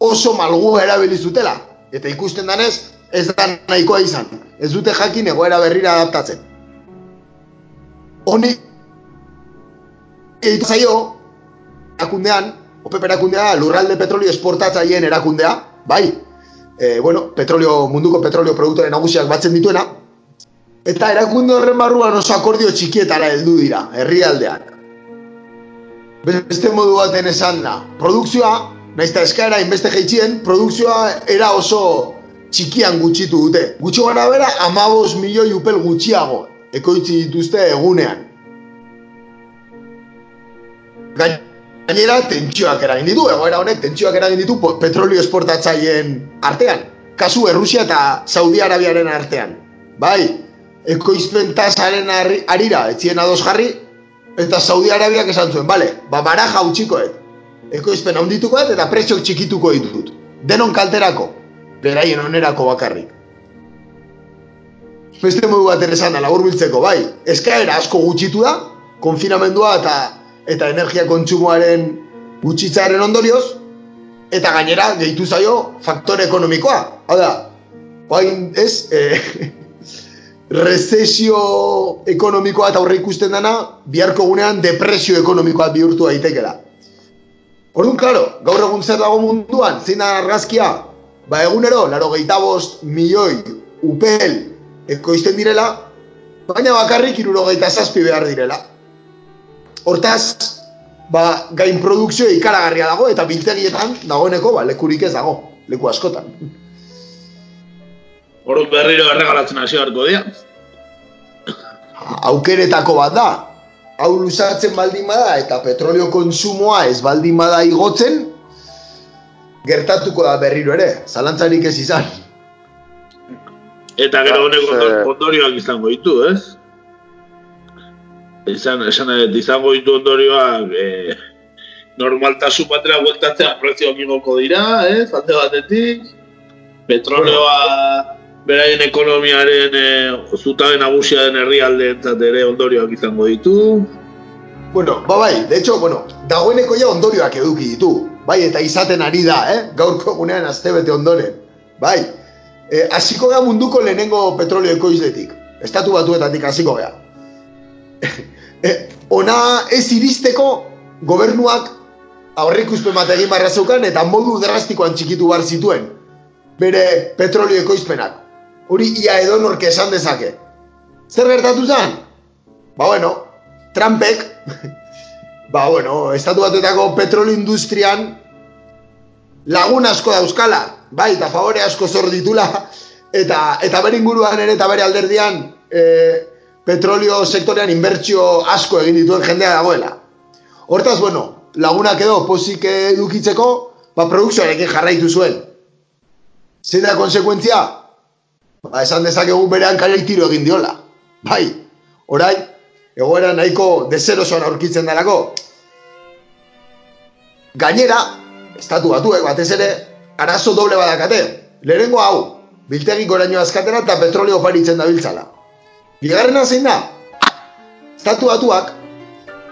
oso malgu erabili zutela. Eta ikusten danez, ez da nahikoa izan. Ez dute jakin egoera berrira adaptatzen. Honi, egiten zaio, erakundean, OPEP erakundea, lurralde petrolio esportatzaien erakundea, bai, e, bueno, petrolio, munduko petrolio produktoren nagusiak batzen dituena, eta erakunde horren barruan oso akordio txikietara heldu dira, herrialdean beste modu baten esan da. Produkzioa, nahiz eta eskaera inbeste jeitzien, produkzioa era oso txikian gutxitu dute. Gutxo gara bera, amabos milioi upel gutxiago ekoitzi dituzte egunean. Gainera, tentsioak eragin ditu, egoera honek tentsioak eragin ditu petrolio esportatzaien artean. Kasu Errusia eta Saudi Arabiaren artean. Bai, ekoizpen tasaren arira, etzien ados jarri, Eta Saudi Arabiak esan zuen, bale, ba baraja utxikoet. Ekoizpen handitukoet eta pretsiok txikituko ditut. Denon kalterako, beraien onerako bakarrik. Beste modu bat da, labur biltzeko, bai, eskaera asko gutxitu da, konfinamendua eta eta energia kontsumoaren gutxitzaren ondorioz, eta gainera, gehitu zaio, faktore ekonomikoa. Hau da, bain, ez, e, <laughs> rezesio ekonomikoa eta horre ikusten dana, biharko gunean depresio ekonomikoa bihurtu daitekela. Orduan, klaro, gaur egun zer dago munduan, zein da argazkia, ba egunero, laro bost milioi upel ekoizten direla, baina bakarrik iruro zazpi behar direla. Hortaz, ba, gain produkzio ikaragarria dago eta biltegietan dagoeneko ba, lekurik ez dago, leku askotan. Orduan berriro erregalatzen hasi beharko dira. Aukeretako bat da, hau luzatzen baldin bada eta petrolio konsumoa ez baldin bada igotzen, gertatuko da berriro ere, zalantzarik ez izan. Eta gero Ja, honek ondorioak izango ditu, ez? Izan, esan izango ditu ondorioak e, normaltasun batera bueltatzea prezioak igoko dira, ez? Alde batetik, petroleoa beraien ekonomiaren e, zutabe nagusia den herrialdeentzat ere ondorioak izango ditu. Bueno, ba bai, de hecho, bueno, dagoeneko ja ondorioak eduki ditu. Bai, eta izaten ari da, eh? Gaurko egunean astebete ondoren. Bai, e, hasiko gea munduko lehenengo petrolio ekoizletik. Estatu batuetatik hasiko gea. e, ona ez iristeko gobernuak aurreikuspen bat egin barra zeukan eta modu drastikoan txikitu bar zituen bere petrolio ekoizpenak. Hori ia edonork esan dezake. Zer gertatu zen? Ba bueno, Trumpek, ba bueno, estatu batuetako petrolio industrian lagun asko dauzkala, bai, eta favore asko zor ditula, eta, eta bere inguruan ere eta bere alderdian e, petrolio sektorean inbertsio asko egin dituen jendea dagoela. Hortaz, bueno, lagunak edo pozik edukitzeko, ba, produkzioarekin jarraitu zuen. Zein da konsekuentzia? Ba, esan dezakegu bere hankarei tiro egin diola. Bai, orain, egoera nahiko deserosoan aurkitzen delako. Gainera, estatu batuek batez ere, arazo doble badakate. Lehenengo hau, biltegi goraino azkatera eta petrolio oparitzen dabiltzala. Bigarrena zein da? Estatu batuak,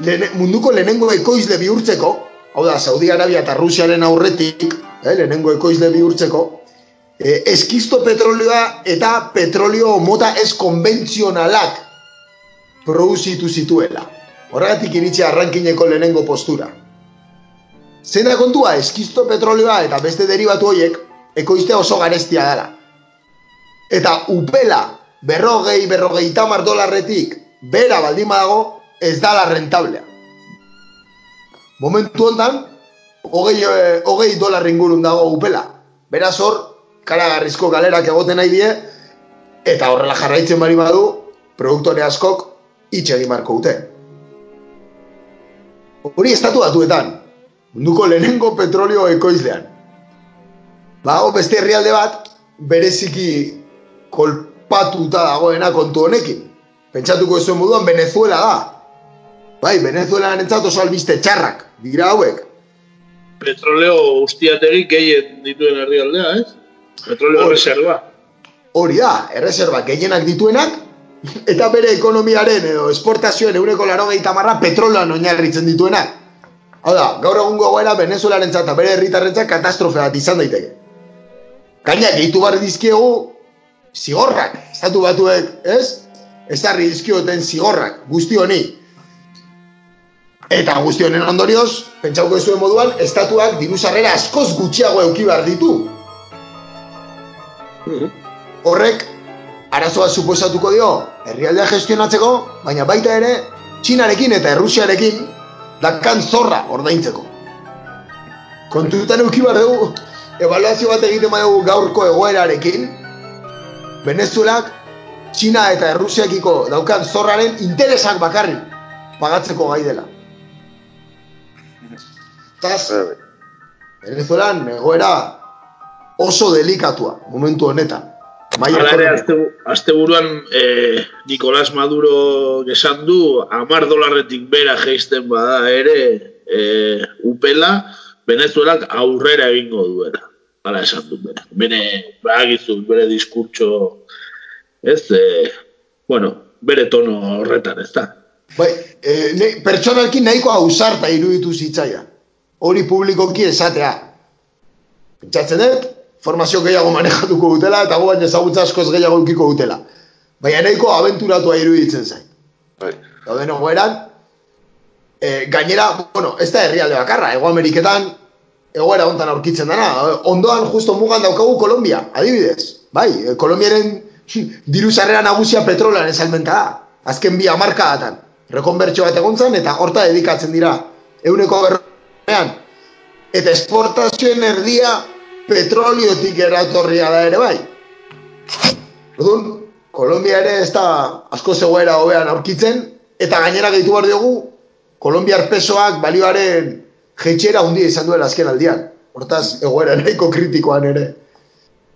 lehene- munduko lehenengo ekoizle bihurtzeko, hau da, Saudi Arabia eta Rusiaren aurretik, eh, lehenengo ekoizle bihurtzeko, eh, eskisto petrolioa eta petrolio mota ez konbentzionalak produzitu zituela. Horregatik iritsi arrankineko lehenengo postura. Zein da kontua, eskisto petrolioa eta beste derivatu horiek ekoiztea oso garestia dela. Eta upela berrogei, berrogei tamar dolarretik bera baldin badago ez dala rentablea. Momentu hontan, hogei, eh, hogei dolar ingurun dago upela. Beraz hor, karagarrizko galerak egoten nahi die, eta horrela jarraitzen bari badu, produktore askok hitz egin marko dute. Hori estatu batuetan, munduko lehenengo petrolio ekoizlean. Bago beste herrialde bat, bereziki kolpatuta dagoena kontu honekin. Pentsatuko zuen moduan Venezuela da. Bai, Venezuelan entzat oso albiste txarrak, dira hauek. Petroleo ustiategi gehien dituen herrialdea, ez? Petroleo Hori. reserva. Hori da, erreserba gehienak dituenak, eta bere ekonomiaren edo esportazioen euneko laro marra petroloan oinarritzen dituenak. Hau da, gaur egungo goera Venezuelaren eta bere herritarrentzat katastrofe bat izan daiteke. Gaina, gehitu bar dizkiegu zigorrak, estatu batuek, ez? Ez harri dizkioten zigorrak, guzti honi. Eta guzti honen ondorioz, pentsauko zuen moduan, estatuak diru sarrera askoz gutxiago euki behar ditu. Horrek, arazoa suposatuko dio, herrialdea gestionatzeko, baina baita ere, Txinarekin eta Errusiarekin dakan zorra ordaintzeko. Kontutan euki behar dugu, evaluazio bat egiten badugu gaurko egoerarekin, Venezuelak, Txina eta Errusiakiko daukan zorraren interesak bakarri pagatzeko gai dela. Taz, Eh, Venezuelan egoera oso delikatua momentu honetan. Maila Hala azte, asteburuan eh, Nicolás Maduro esan du, amar dolarretik bera geisten bada ere eh, upela, Venezuelak aurrera egingo duela. Hala esan du bera. Bere, bagizu, bere diskurtso, ez, eh, bueno, bere tono horretan, ez da. Bai, e, ne, pertsonalki nahiko ausarta iruditu zitzaia. Hori publikoki esatea. Pentsatzen dut, formazio gehiago manejatuko dutela eta guain ezagutza askoz gehiago eukiko dutela. Baina nahiko abenturatua iruditzen zain. bai. Dauden egoeran, e, gainera, bueno, ez da herrialde bakarra, Ego Ameriketan egoera hontan aurkitzen dana. Ondoan justo mugan daukagu Kolombia, adibidez. Bai, e, Kolombiaren diru sarrera nagusia petrolean esalmenta da. Azken bi hamarkadatan. Rekonbertsio bat egon eta horta dedikatzen dira euneko berrean. Eta esportazioen erdia petroliotik eratorria da ere bai. Orduan, Kolombia ere ez da asko zegoera hobean aurkitzen, eta gainera gehitu behar diogu, Kolombiar pesoak balioaren jeitxera handia izan duela azken aldian. Hortaz, egoera nahiko kritikoan ere.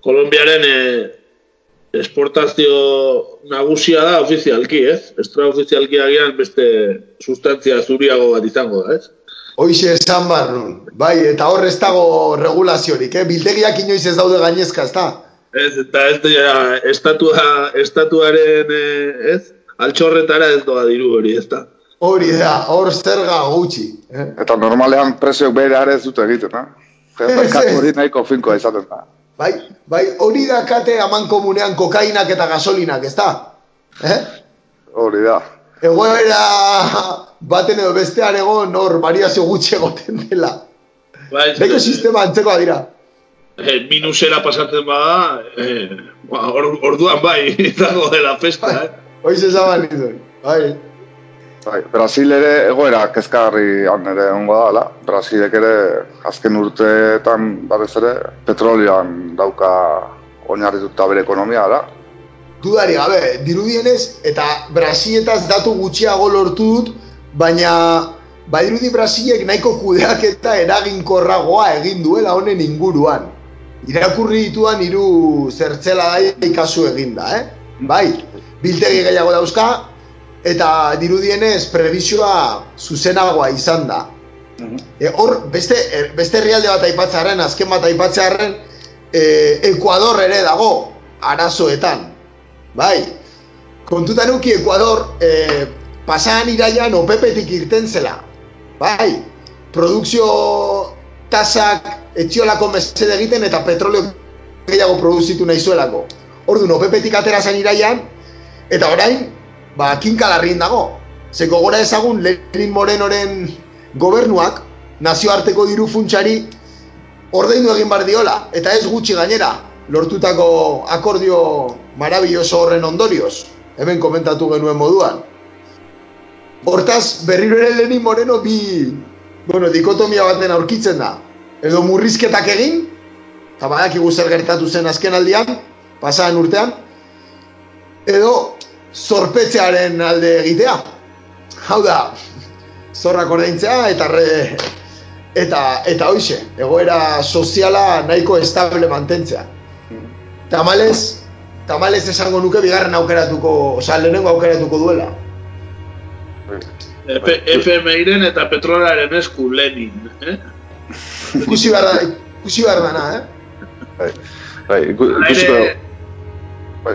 Kolombiaren eh, esportazio nagusia da ofizialki, ez? Extraofizialki agian beste sustantzia zuriago bat izango da, ez? Hoixe esan bar nun. Bai, eta hor ez dago regulaziorik, eh? Biltegiak inoiz ez daude gainezka, ez da? Ez, eta ez da, estatua, estatuaren, eh, ez? Altxorretara ez doa diru hori, ez da? Hori da, hor zerga gutxi. Eh? Eta normalean presioak bere ere ez dute egiten, eh? Merkatu ez. hori nahiko finkoa izaten da. Bai, bai, hori da kate aman komunean kokainak eta gasolinak, ez da? Eh? Hori da. Egoera baten edo bestean egon hor variazio gutxi egoten dela. Bai, Beko sistema antzekoa dira. eh, minusera pasatzen bada, eh, ba, or, orduan bai, <laughs> izango dela festa, eh? Hoiz esaban nizuen. Bai. Bai, Brasil ere egoera kezkagarri han ere ongo dala. Brasilek ere azken urteetan batez ere petrolioan dauka oinarrituta bere ekonomia da. Dudari gabe, dirudienez, eta Brasiletaz datu gutxiago lortu dut, baina badirudi Brasilek nahiko kudeaketa eraginkorragoa egin duela honen inguruan. Irakurri dituan hiru zertzela da ikasu eginda, eh? Bai, biltegi gehiago dauzka, eta dirudienez prebizioa zuzenagoa izan da. E, hor, beste, er, beste herrialde bat aipatzearen, azken bat aipatzearen, e, Ekuador ere dago, arazoetan. Bai, kontutan uki Ekuador, e, pasan iraian OPEPetik irten zela. Bai, produkzio tasak etziolako mesede egiten eta petrolio gehiago produzitu nahi zuelako. Orduan, OPEPetik atera zen iraian, eta orain, ba, kinkalarrin dago. Zeko gora ezagun Lenin Morenoren gobernuak nazioarteko diru funtsari ordaindu egin bar diola, eta ez gutxi gainera, lortutako akordio marabilloso horren ondorioz, hemen komentatu genuen moduan. Hortaz, berriro ere Lenin Moreno bi, bueno, dikotomia baten aurkitzen da. Edo murrizketak egin, eta badakigu zer gertatu zen azken aldian, pasadan urtean, edo zorpetzearen alde egitea. Hau da, zorrak ordaintzea eta re, eta eta hoixe, egoera soziala nahiko estable mantentzea. Tamalez, tamalez esango nuke bigarren aukeratuko, osea lehenengo aukeratuko duela. FMI-ren eta petrolaren esku Lenin, eh? Ikusi behar da, ikusi behar dana, eh? Bai, bai, ikusiko, bai,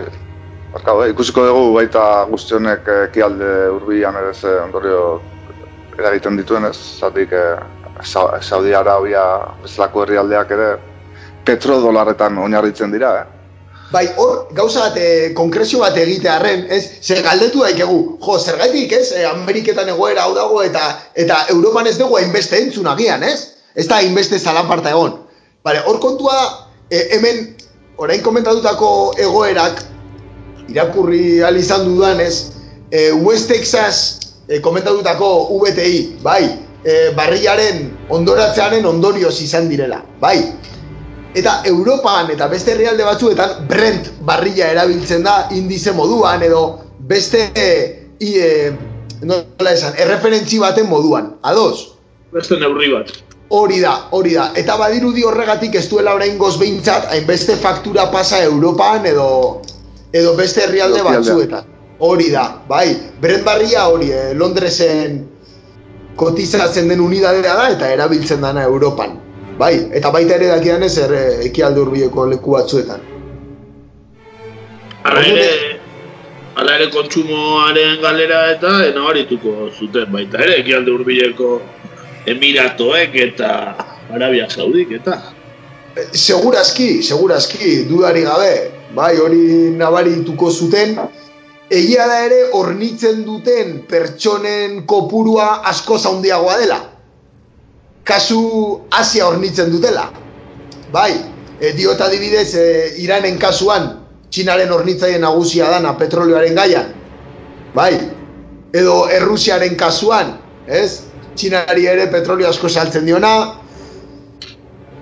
barkatu, bai, ikusiko dugu baita guztionek eh, ekialde hurbilan ere ze ondorio eragiten dituen ez, zatik eh, Sa- Saudi Arabia bezalako herrialdeak ere petrodolarretan oinarritzen dira, eh? Bai, hor, gauza bat, e, konkrezio bat egitearren, ez, zer galdetu daikegu, jo, zergaitik, ez, e, Ameriketan egoera hau dago, eta eta Europan ez dugu hainbeste entzun agian, ez? Ez da hainbeste zalaparta egon. Bale, hor kontua e, hemen, orain komentatutako egoerak, irakurri ahal izan dudanez, e, West Texas e, komentatutako VTI, bai, e, barriaren ondoratzearen ondorioz izan direla, bai. Eta Europan eta beste herrialde batzuetan Brent barrila erabiltzen da indize moduan edo beste i, e, nola esan, erreferentzi baten moduan. Ados? beste neurri bat. Hori da, hori da. Eta badirudi horregatik ez duela orain behintzat hainbeste faktura pasa Europan edo edo beste herrialde batzuetan. Hori da, bai. Brent barria hori, eh, Londresen kotizatzen den unidadea da eta erabiltzen dana Europan. Bai, eta baita ere dakidanez er, eh, ekialde hurbileko leku batzuetan. Hala ere, hala ere kontsumoaren galera eta nabarituko zuten baita ere, ekialde hurbileko Emiratoek eta Arabia Saudik eta. Segurazki, segurazki, dudari gabe, bai, hori nabarituko zuten, egia da ere hornitzen duten pertsonen kopurua asko handiagoa dela. Kasu Asia hornitzen dutela. Bai, e, diot adibidez, e, Iranen kasuan, Txinaren hornitzaile nagusia dana petrolioaren gaian. Bai, edo Errusiaren kasuan, ez? Txinari ere petrolio asko saltzen diona.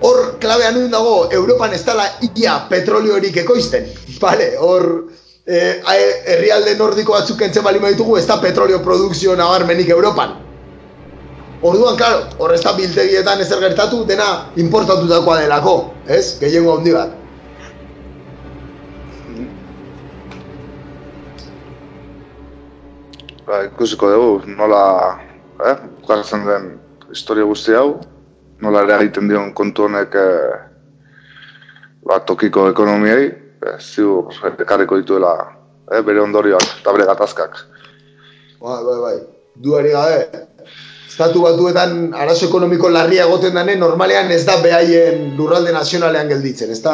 Hor, klabean nuen dago, Europan ez dala ia petroliorik ekoizten. <laughs> Vale, hor, eh, herrialde nordiko batzuk kentzen bali ditugu, ez da petrolio produkzio nabarmenik Europan. Orduan, claro, hor ez da biltegietan ezer gertatu, dena importatutakoa delako, ez? Gehiengo handi bat. Ba, ikusiko dugu, nola, eh, bukatzen den historia guzti hau, nola ere egiten dion kontu honek eh, ba, tokiko ekonomiei, eh, ziur ekarriko dituela eh, bere ondorioak eta bere gatazkak. Bai, bai, bai. Duari gabe. Estatu batuetan arazo ekonomiko larria egoten dane, normalean ez da behaien lurralde nazionalean gelditzen, ez da?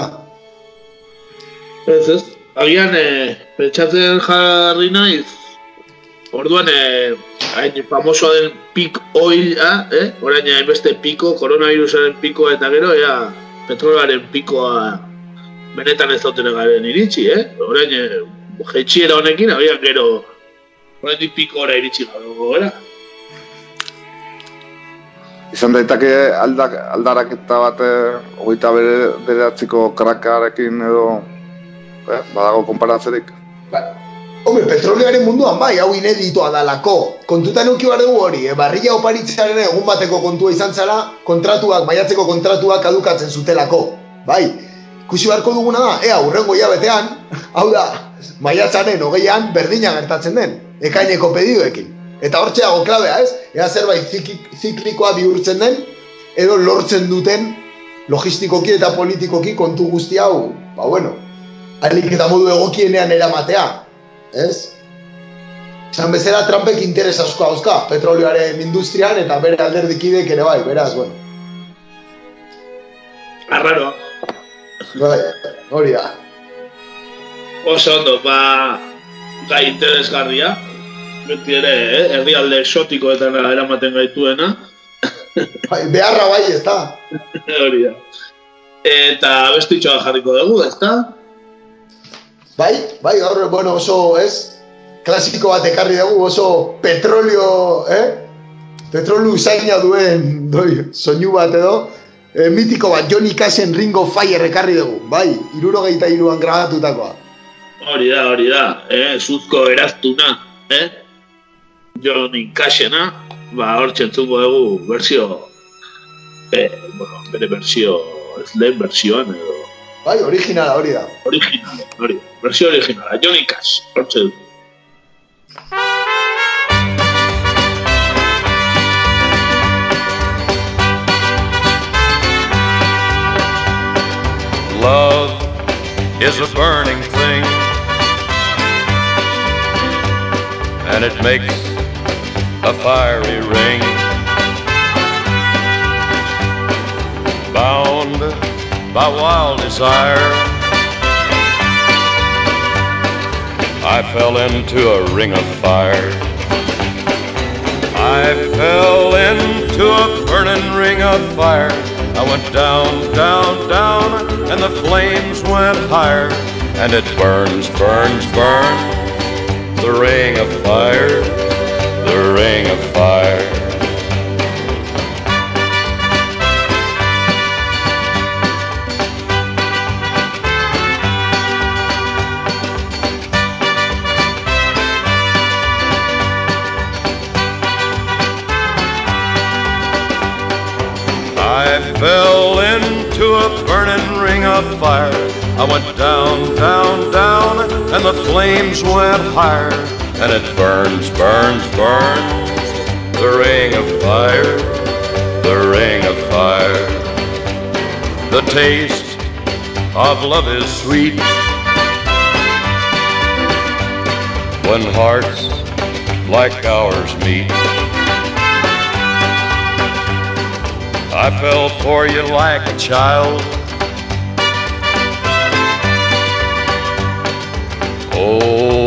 Ez, ez. Agian, e, pentsatzen jarri naiz, orduan, e, hain famosoa den peak oila, eh? orain hainbeste piko, koronavirusaren pikoa eta gero, ea, petrolaren pikoa benetan ez dauten garen iritsi, eh? Orain, e, honekin, agian gero, orain pikora iritsi gabe. Izan daiteke aldak, aldaraketa bat eh, hogeita bere, bederatziko krakarekin edo eh, badago konparatzerik. Ba, hombre, petrolioaren munduan bai, hau ineditoa dalako. Kontutan euki behar dugu hori, eh? barrila oparitzearen egun bateko kontua izan zara, kontratuak, maiatzeko kontratuak kadukatzen zutelako. Bai, ikusi beharko duguna da, ea, urrengo hilabetean, hau da, maiatzaren hogeian berdina gertatzen den, ekaineko pedidoekin. Eta hortxe dago klabea, ez? Ea zerbait ziklikoa bihurtzen den, edo lortzen duten logistikoki eta politikoki kontu guzti hau, ba bueno, alik eta modu egokienean eramatea, ez? Esan bezala Trumpek interes asko dauzka petrolioaren industrian eta bere alderdikidek ere bai, beraz, bueno. Arraro. Bai, hori da. Oso ondo, ba, gai interesgarria. Beti ere, eh? herrialde exotikoetan eramaten gaituena. Bai, beharra bai, ez da. <laughs> Hori da. Eta bestitxoa jarriko dugu, ezta? Bai, bai, gaur, bueno, oso, ez? Klasiko bat ekarri dugu, oso petrolio, eh? Petrolu usaina duen, doi, soinu bat edo, e, mitiko bat, Johnny Cashen Ringo Fire ekarri dugu, bai, irurogeita iruan grabatutakoa. Hori da, hori da, eh? Zuzko eraztuna, eh? Johnny Cashena, ba, hor txentzungo dugu berzio, eh, bueno, bere berzio, ez lehen berzioan edo, Bai, originala hori da. original, hori, berzio originala, Johnny Cash, hor du. Love is a burning thing, and it makes a fiery ring. Bound by wild desire, I fell into a ring of fire. I fell into a burning ring of fire. I went down, down, down, and the flames went higher. And it burns, burns, burns. The ring of fire, the ring of fire. I fell into a burning ring of fire. I went down, down, down, and the flames went higher. And it burns, burns, burns. The ring of fire, the ring of fire. The taste of love is sweet. When hearts like ours meet. I fell for you like a child. Oh,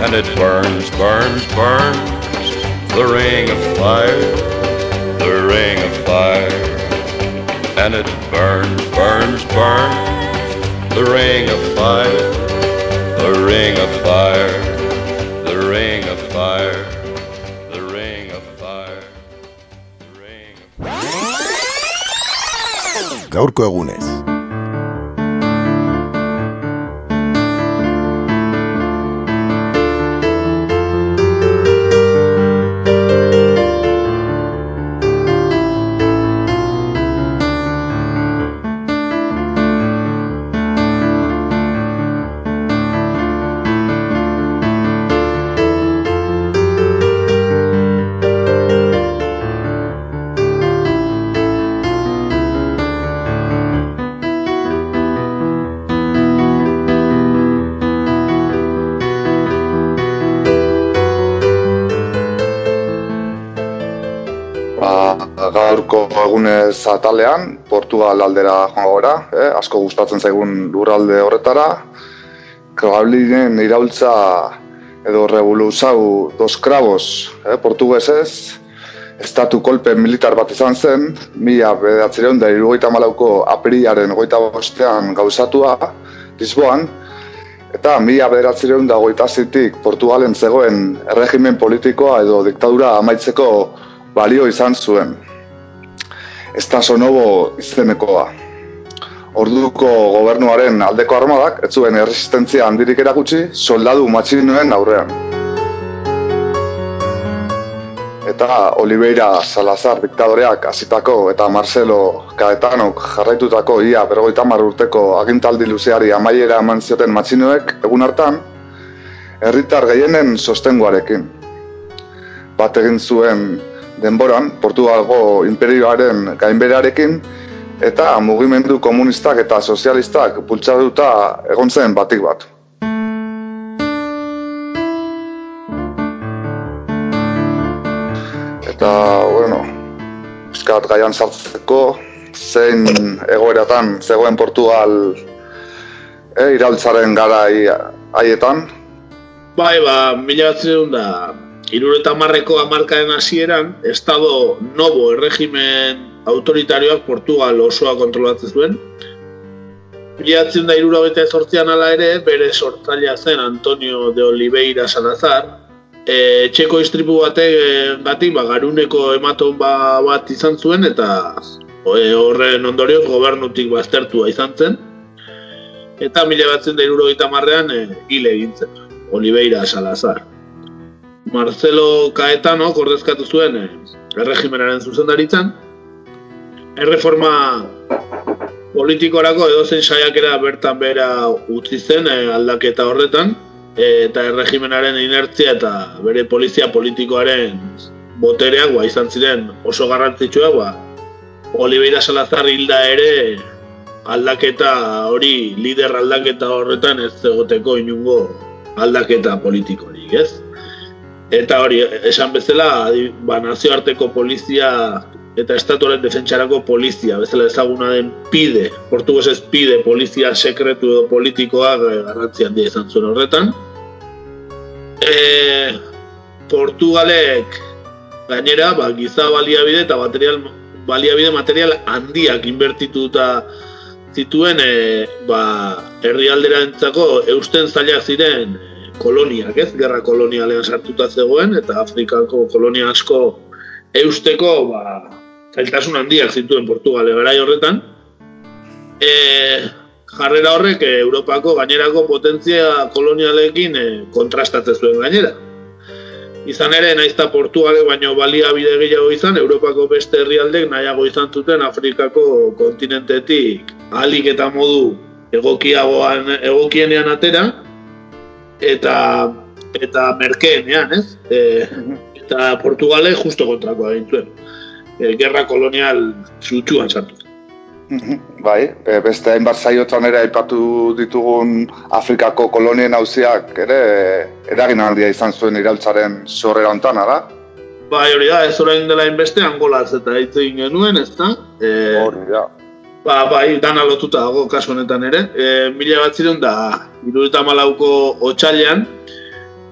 And it burns, burns, burns, the ring of fire, the ring of fire. And it burns, burns, burns, the ring of fire, the ring of fire, the ring of fire, the ring of fire, the ring of Gaurko egunez. Atalean, Portugal aldera joango gara, eh? asko gustatzen zaigun lurralde horretara. Krablinen iraultza edo revoluzau dos krabos, eh? portuguesez, estatu kolpe militar bat izan zen, mila bedatzireun da irugaita malauko aprilaren goita bostean gauzatua, Lisboan, eta mila bederatzireun da goita zitik Portugalen zegoen erregimen politikoa edo diktadura amaitzeko balio izan zuen. Estaso Novo izenekoa. Orduko gobernuaren aldeko armadak ez zuen erresistentzia handirik erakutsi soldadu matxinoen aurrean. Eta Oliveira Salazar diktadoreak hasitako eta Marcelo Caetanok jarraitutako ia hamar urteko agintaldi luzeari amaiera eman zioten matxinoek egun hartan, herritar gehienen sostenguarekin. Bat egin zuen denboran Portugalgo imperioaren gainberarekin eta mugimendu komunistak eta sozialistak bultzatuta egon zen batik bat. Eta, bueno, pizkat gaian sartzeko, zein egoeratan zegoen Portugal e, iraultzaren garai haietan. Bai, ba, mila batzireun da, irureta marreko amarkaen hasieran, Estado Novo erregimen autoritarioak Portugal osoa kontrolatzen zuen. Mila batzireun da irurogeita ezortzian ala ere, bere sortzailea zen Antonio de Oliveira Salazar, e, txeko istripu batek e, batik, ba, garuneko ematon ba, bat izan zuen eta e, horren ondorioz gobernutik baztertua izan zen. Eta mila batzen da irurogeita marrean e, hil egin zen, Oliveira Salazar. Marcelo Caetano ordezkatu zuen e, erregimenaren zuzendaritzan. Erreforma politikorako edozein saiakera bertan bera utzi zen e, aldaketa horretan, eta erregimenaren inertzia eta bere polizia politikoaren botereak ba, izan ziren oso garrantzitsua ba, Oliveira Salazar hilda ere aldaketa hori, lider aldaketa horretan ez egoteko inungo aldaketa politikorik, ez? Eta hori, esan bezala, ba, nazioarteko polizia eta estatuaren defentsarako polizia, bezala ezaguna den PIDE, portuguesez PIDE, polizia sekretu edo politikoa eh, garrantzi handia izan zuen horretan. E, Portugalek gainera, ba, giza baliabide eta material, baliabide material handiak inbertituta zituen e, ba, herrialdera eusten zailak ziren e, koloniak, ez? Gerra kolonialean sartuta zegoen eta Afrikako kolonia asko eusteko ba, zailtasun handiak zituen Portugale garai horretan. E, jarrera horrek e, Europako gainerako potentzia kolonialekin e, kontrastatzen zuen gainera. Izan ere, naizta Portugale baino baliabide gehiago izan, Europako beste herrialdek nahiago izan zuten Afrikako kontinentetik ahalik eta modu egokiagoan egokienean atera eta eta merkeenean, ez? E, <laughs> eta Portugale justo kontrakoa egin zuen. E, gerra kolonial sutsuan sartu. <laughs> Bai, e, beste hainbat saiotan ere aipatu ditugun Afrikako kolonien auziak ere eragin handia izan zuen iraultzaren sorrera hontan, ara? Bai, hori da, ez orain dela inbeste Angolaz eta hitz egin genuen, ez da? E, Hori da. Ba, bai, dana lotuta dago kasu honetan ere. E, mila bat ziren da, iruduta malauko otxailean,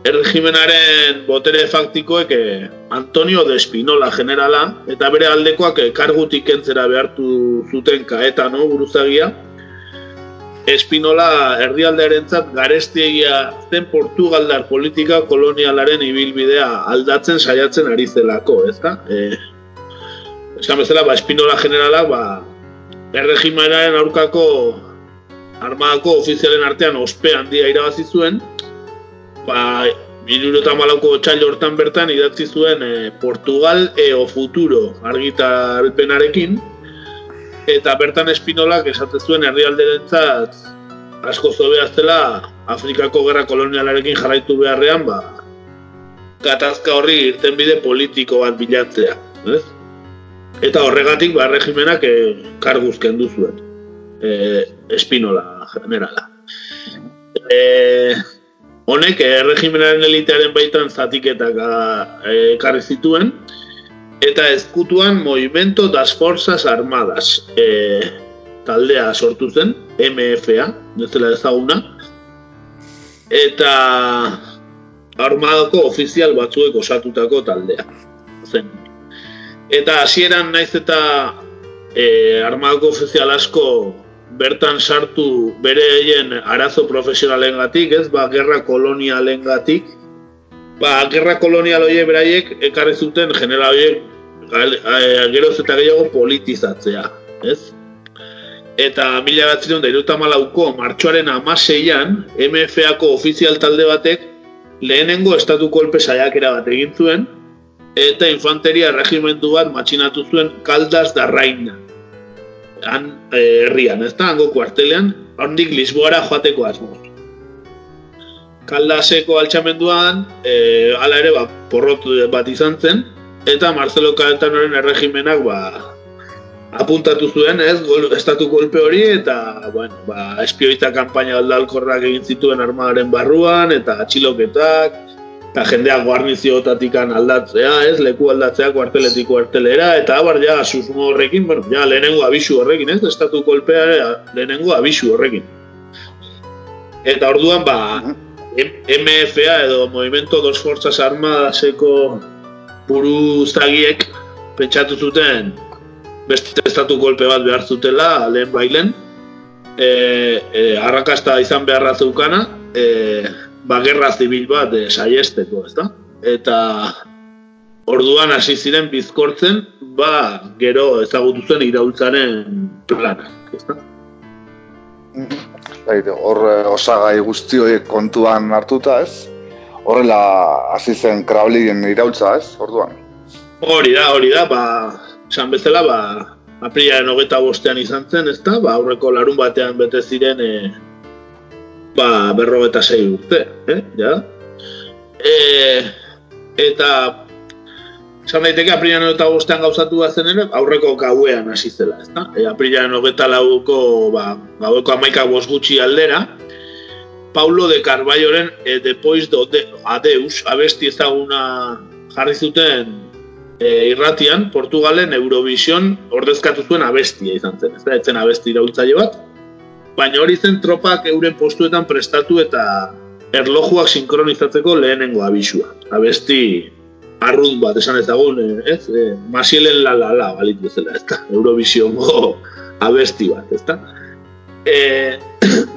erregimenaren botere faktikoek eh, Antonio de Espinola generala, eta bere aldekoak eh, kargutik entzera behartu zuten kaeta, no, buruzagia. Espinola erdialdearentzat garestiegia zen Portugaldar politika kolonialaren ibilbidea aldatzen saiatzen ari zelako, ezta? E, esan bezala, ba, Espinola generala, ba, erregimenaren aurkako armadako ofizialen artean ospe handia irabazi zuen, ba, iruro eta malauko txailo hortan bertan idatzi zuen e, Portugal eo futuro argitarpenarekin, eta bertan espinolak esate zuen herrialderentzat asko zobea zela Afrikako gerra kolonialarekin jarraitu beharrean, ba, gatazka horri irten bide politiko bat bilatzea. Ez? Eta horregatik, ba, regimenak e, karguz kendu zuen. E, espinola generala. E, honek, erregimenaren elitearen baitan zatiketak e, ekarri zituen, eta ezkutuan Movimento das Forzas Armadas e, taldea sortu zen, MFA, dezela ezaguna, eta armadako ofizial batzuek osatutako taldea. Zen. Eta hasieran naiz eta e, armadako ofizial asko bertan sartu bere egin arazo profesionalen gatik, ez, ba, gerra kolonialen gatik, ba, gerra kolonial horiek beraiek ekarri zuten general horiek geroz eta gehiago politizatzea, ez? Eta mila bat ziren da malauko martxoaren amaseian, MFA-ko ofizial talde batek lehenengo estatu kolpe saiakera bat egin zuen, eta infanteria regimendu bat matxinatu zuen kaldas da raina. Han eh, herrian, ez da, hango kuartelean, hondik Lisboara joateko asmoz. Kaldaseko altxamenduan, e, ala ere, ba, porrot bat izan zen, eta Marcelo Caetanoren erregimenak ba, apuntatu zuen, ez, gol, estatu golpe hori, eta, bueno, ba, espioita kanpaina aldalkorrak egin zituen armadaren barruan, eta atxiloketak, eta jendeak guarniziotatik aldatzea, ez, leku aldatzea kuarteletik kuartelera, eta abar, ja, susmo horrekin, bueno, ja, lehenengo abisu horrekin, ez, estatu kolpea lehenengo abisu horrekin. Eta orduan, ba, MFA edo Movimento dos Forzas Armadaseko buru zagiek pentsatu zuten beste estatu golpe bat behar zutela lehen bailen. E, e, arrakasta izan beharra zeukana e, ba, gerra zibil bat e, saiesteko, ez da? Eta orduan hasi ziren bizkortzen ba, gero ezagutu zen iraultzaren plana, ez da? Hor osagai guztioi kontuan hartuta ez, horrela hasi zen kraulien iraultza, ez? Orduan. Hori da, hori da, ba, esan bezala, ba, aprilaren hogeta bostean izan zen, ez da? Ba, aurreko larun batean bete ziren, e, ba, berro eta sei urte, eh? Ja? E, eta, esan daiteke, aprilaren hogeta bostean gauzatu bat ere, aurreko gauean hasi zela, ez da? E, aprilaren hogeta lauko, ba, gaueko amaika gutxi aldera, Paulo de Carballoren e, Depois do de Adeus abesti ezaguna jarri zuten e, irratian Portugalen Eurovision ordezkatu zuen abestia izan zen. Ez da, etzen abesti iraultzaile bat. Baina hori zen tropak euren postuetan prestatu eta erlojuak sinkronizatzeko lehenengo abisua. Abesti arrut bat esan ezagun, ez? E, Masielen la la la balit bezala, ez da? Eurovision abesti bat, ez da? E,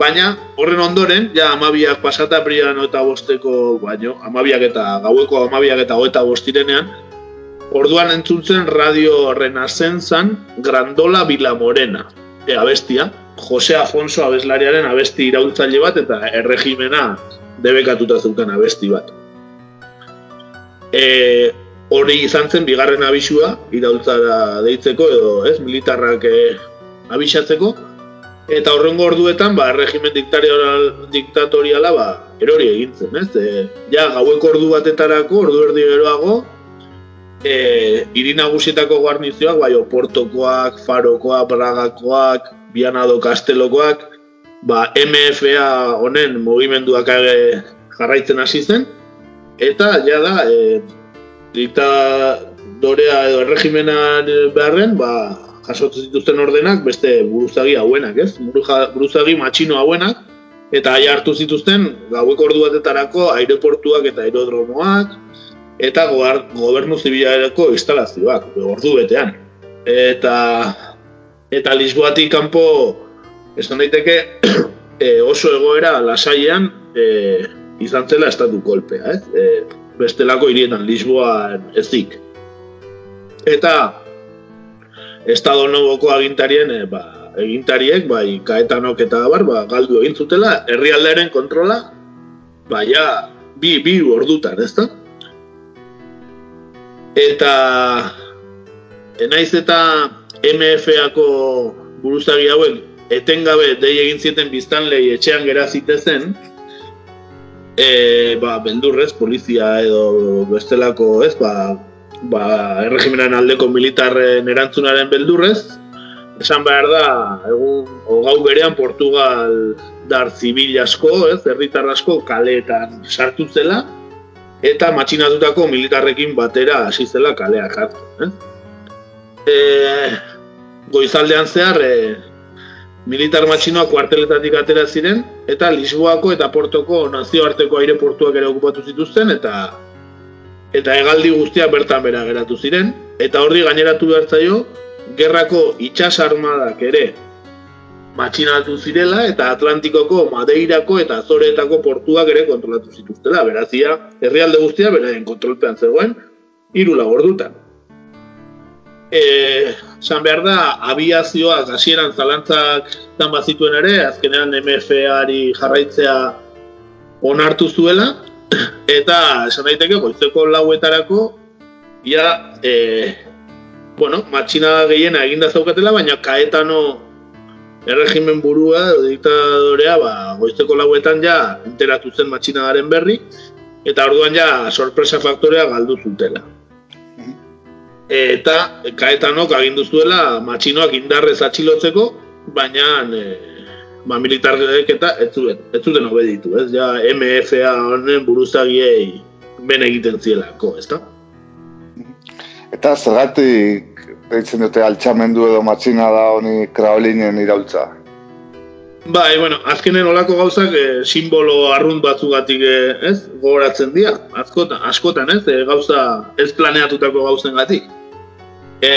baina horren ondoren, ja amabiak pasata brian eta bosteko, baino, amabiak eta gaueko amabiak eta goeta bostirenean, orduan entzuntzen radio renazenzan Grandola Vilamorena, e, abestia, Jose Afonso abeslariaren abesti iraultzaile bat eta erregimena debekatuta zeukan abesti bat. E, hori izan zen bigarren abisua iraultzara deitzeko edo ez militarrak e, abisatzeko Eta horrengo orduetan, ba, regimen diktatoriala, ba, erori egintzen, ez? E, ja, gaueko ordu batetarako, ordu erdi geroago, e, irinagusietako guarnizioak, bai, Oportokoak, Farokoak, Bragakoak, Bianado Kastelokoak, ba, MFA honen mugimenduak jarraitzen hasi zen, eta, ja da, e, diktadorea edo erregimenan beharren, ba, jasotzen zituzten ordenak beste buruzagi hauenak, ez? Buruja- Buruzagi matxino hauenak, eta aia hartu zituzten gaueko ordu batetarako aireportuak eta aerodromoak, eta gobernu zibilareko instalazioak, ordu betean. Eta, eta Lisboatik kanpo, esan daiteke, <clears throat> e, oso egoera lasaian e, izan zela estatu kolpea, ez? E, bestelako hirietan Lisboan ezik. Eta Estado Noboko agintarien e, ba, egintariek, bai, kaetanok eta abar, ba, galdu egin zutela, herrialdearen kontrola, ba, ja, bi, bi ordutan, ezta? Eta, enaiz eta MFako buruzagi hauek etengabe dei egin zieten biztanlei etxean gera zitezen, e, ba, beldurrez, polizia edo bestelako, ez, ba, ba, erregimenaren aldeko militarren erantzunaren beldurrez, esan behar da, egun, gau berean Portugal dar zibil asko, ez, herritar asko kaleetan sartu zela, eta matxinatutako militarrekin batera hasi zela kaleak hartu. Eh? E, goizaldean zehar, e, militar matxinoak kuarteletatik atera ziren, eta Lisboako eta Portoko nazioarteko aireportuak ere okupatu zituzten, eta eta hegaldi guztiak bertan bera geratu ziren, eta horri gaineratu behar gerrako itxas armadak ere matxinatu zirela, eta Atlantikoko, Madeirako eta Azoretako portuak ere kontrolatu zituztela, berazia, herrialde guztia beraien kontrolpean zegoen, hiru ordutan. E, San behar da, abiazioak hasieran zalantzak zan bazituen ere, azkenean MFA-ari jarraitzea onartu zuela, <clears throat> eta esan daiteke goizeko lauetarako ia e, bueno, matxina gehiena eginda zaukatela, baina kaetano erregimen burua diktadorea ba, goizeko lauetan ja enteratu zen matxinagaren berri eta orduan ja sorpresa faktorea galdu zutela. Eta kaetanok agindu zuela matxinoak indarrez atxilotzeko, baina e, ba, militarrek eta ez zuten, ez obeditu, ez? Ja MFA honen buruzagiei ben egiten zielako, ezta? Eta zergatik deitzen dute altxamendu edo matxina da honi kraolinen iraultza. Bai, bueno, azkenen olako gauzak e, simbolo arrunt batzugatik e, ez, gogoratzen dira, askotan, askotan ez, e, gauza ez planeatutako gauzen gatik. E,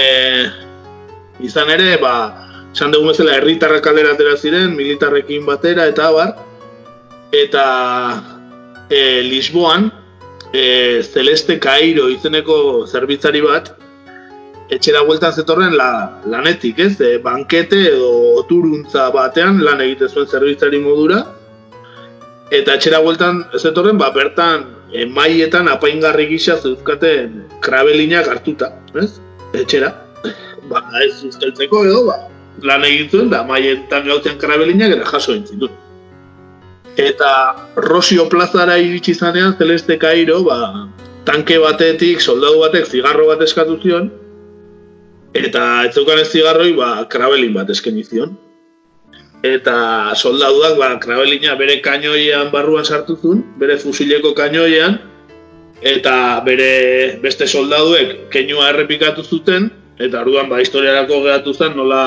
izan ere, ba, esan dugu bezala herritarrak kaldera atera ziren, militarrekin batera eta abar, eta e, Lisboan, e, Celeste Cairo izeneko zerbitzari bat, etxera bueltan zetorren la, lanetik, ez? E, bankete edo oturuntza batean lan egite zuen zerbitzari modura. Eta etxera bueltan zetorren, ba, bertan e, maietan apaingarri gisa zeuzkaten krabelinak hartuta, ez? Etxera. Ba, ez usteltzeko edo, ba, lan egin da maietan gautzen krabelinak eta jaso egin. Eta Rosio plazara iritsi zanean, Celeste Cairo, ba, tanke batetik, soldadu batek zigarro bat eskatu zion, eta ez zeukan ez zigarroi, ba, krabelin bat eskaini zion. Eta soldaduak, ba, krabelina bere kainoian barruan sartu zuen, bere fusileko kainoian, eta bere beste soldaduek keinua errepikatu zuten, eta orduan ba, historiarako geratu zen nola,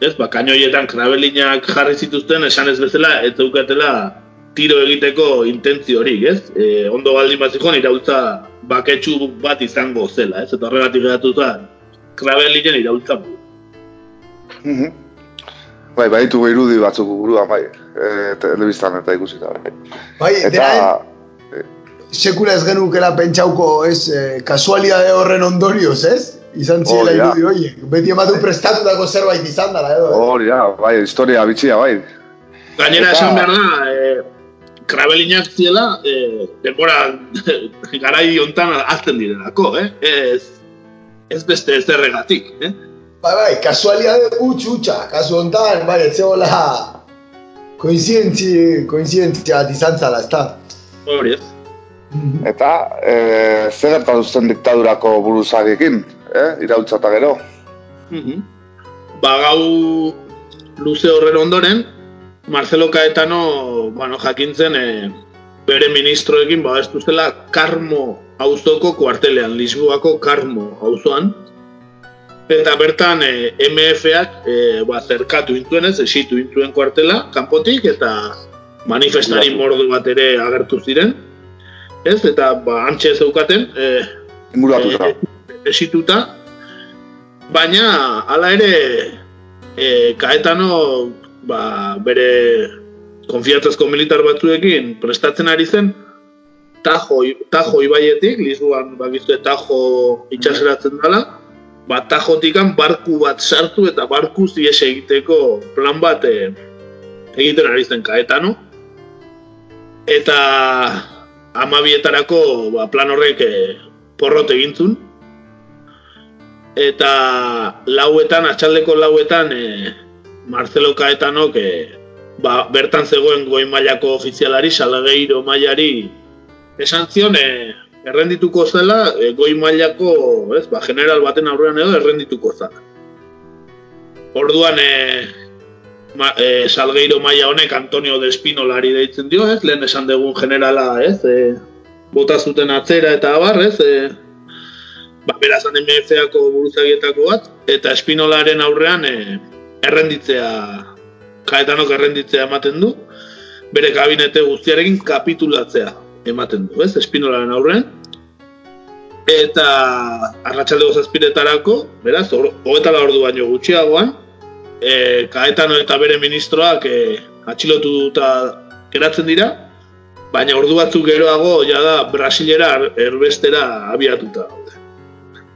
ez, ba, kainoietan krabelinak jarri zituzten, esan ez bezala, ez zeukatela tiro egiteko intentzio horik, ez? E, ondo baldin bat zikon, iraultza baketsu bat izango zela, ez? Eta horregatik geratu zen, krabelinen iraultza Mhm. Bai, baitu irudi batzuk buruan, bai, e, telebistan eta ikusita. Bai, Bai, eta, dena, sekula ez genukela pentsauko, ez, eh, kasualidade horren ondorioz, ez? Izan Hori da. irudi horiek. Beti ematu prestatutako zerbait izan dara, edo. eh? hori da, bai, historia bitxia, bai. Gainera esan behar da, e, krabelinak ziela, e, denbora <laughs> garai hontan azten direlako, eh? Ez, ez beste ez erregatik, eh? Bai, bai, kasualidade utx, utxa. Kasu hontan, bai, ez zegoela koinzidentzi, koinzidentzia bat izan zala, ez da? Hori ez. Eta, e, zer gertatu zen diktadurako buruzagiekin, eh? iraultza eta gero. Mhm. Ba, gau luze horren ondoren, Marcelo Caetano, bueno, jakintzen, e, bere ministroekin babestu zela Karmo auzoko kuartelean, Lisboako Karmo auzoan. Eta bertan e, MF-ak e, ba, zerkatu intuen ez, esitu intuen kuartela, kanpotik, eta manifestari mordu bat ere agertu ziren. Ez, eta ba, antxe zeukaten, e, e, esituta, baina hala ere e, Kaetano ba, bere konfiantzazko militar batzuekin prestatzen ari zen Tajo, Tajo ibaietik, Lisboan bakizue Tajo itxaseratzen dela, ba, Tajotikan barku bat sartu eta barku zies egiteko plan bat e, egiten ari zen Kaetano. Eta amabietarako ba, plan horrek e, porrot egintzun. Eta lauetan, atxaldeko lauetan, e, Marcelo Caetanok e, ba, bertan zegoen goi mailako ofizialari, Salgeiro mailari, esan zion e, errendituko zela e, goi mailako, ez, ba, general baten aurrean edo errendituko zela. Orduan, e, ma, e, Salgeiro maila honek Antonio de Espinolari deitzen dio, ez, lehen esan dugun generala, ez, e, bota zuten atzera eta abar, ez, e, ba, berazan MF-ako buruzagietako bat, eta Espinolaren aurrean e, errenditzea, kaetanok errenditzea ematen du, bere kabinete guztiarekin kapitulatzea ematen du, ez, Espinolaren aurrean, eta arratsaldeko zazpiretarako, beraz, hogeta la ordu baino gutxiagoan, e, Kaetano eta bere ministroak e, atxilotuta geratzen dira, baina ordu batzuk geroago ja da Brasilera erbestera abiatuta daude.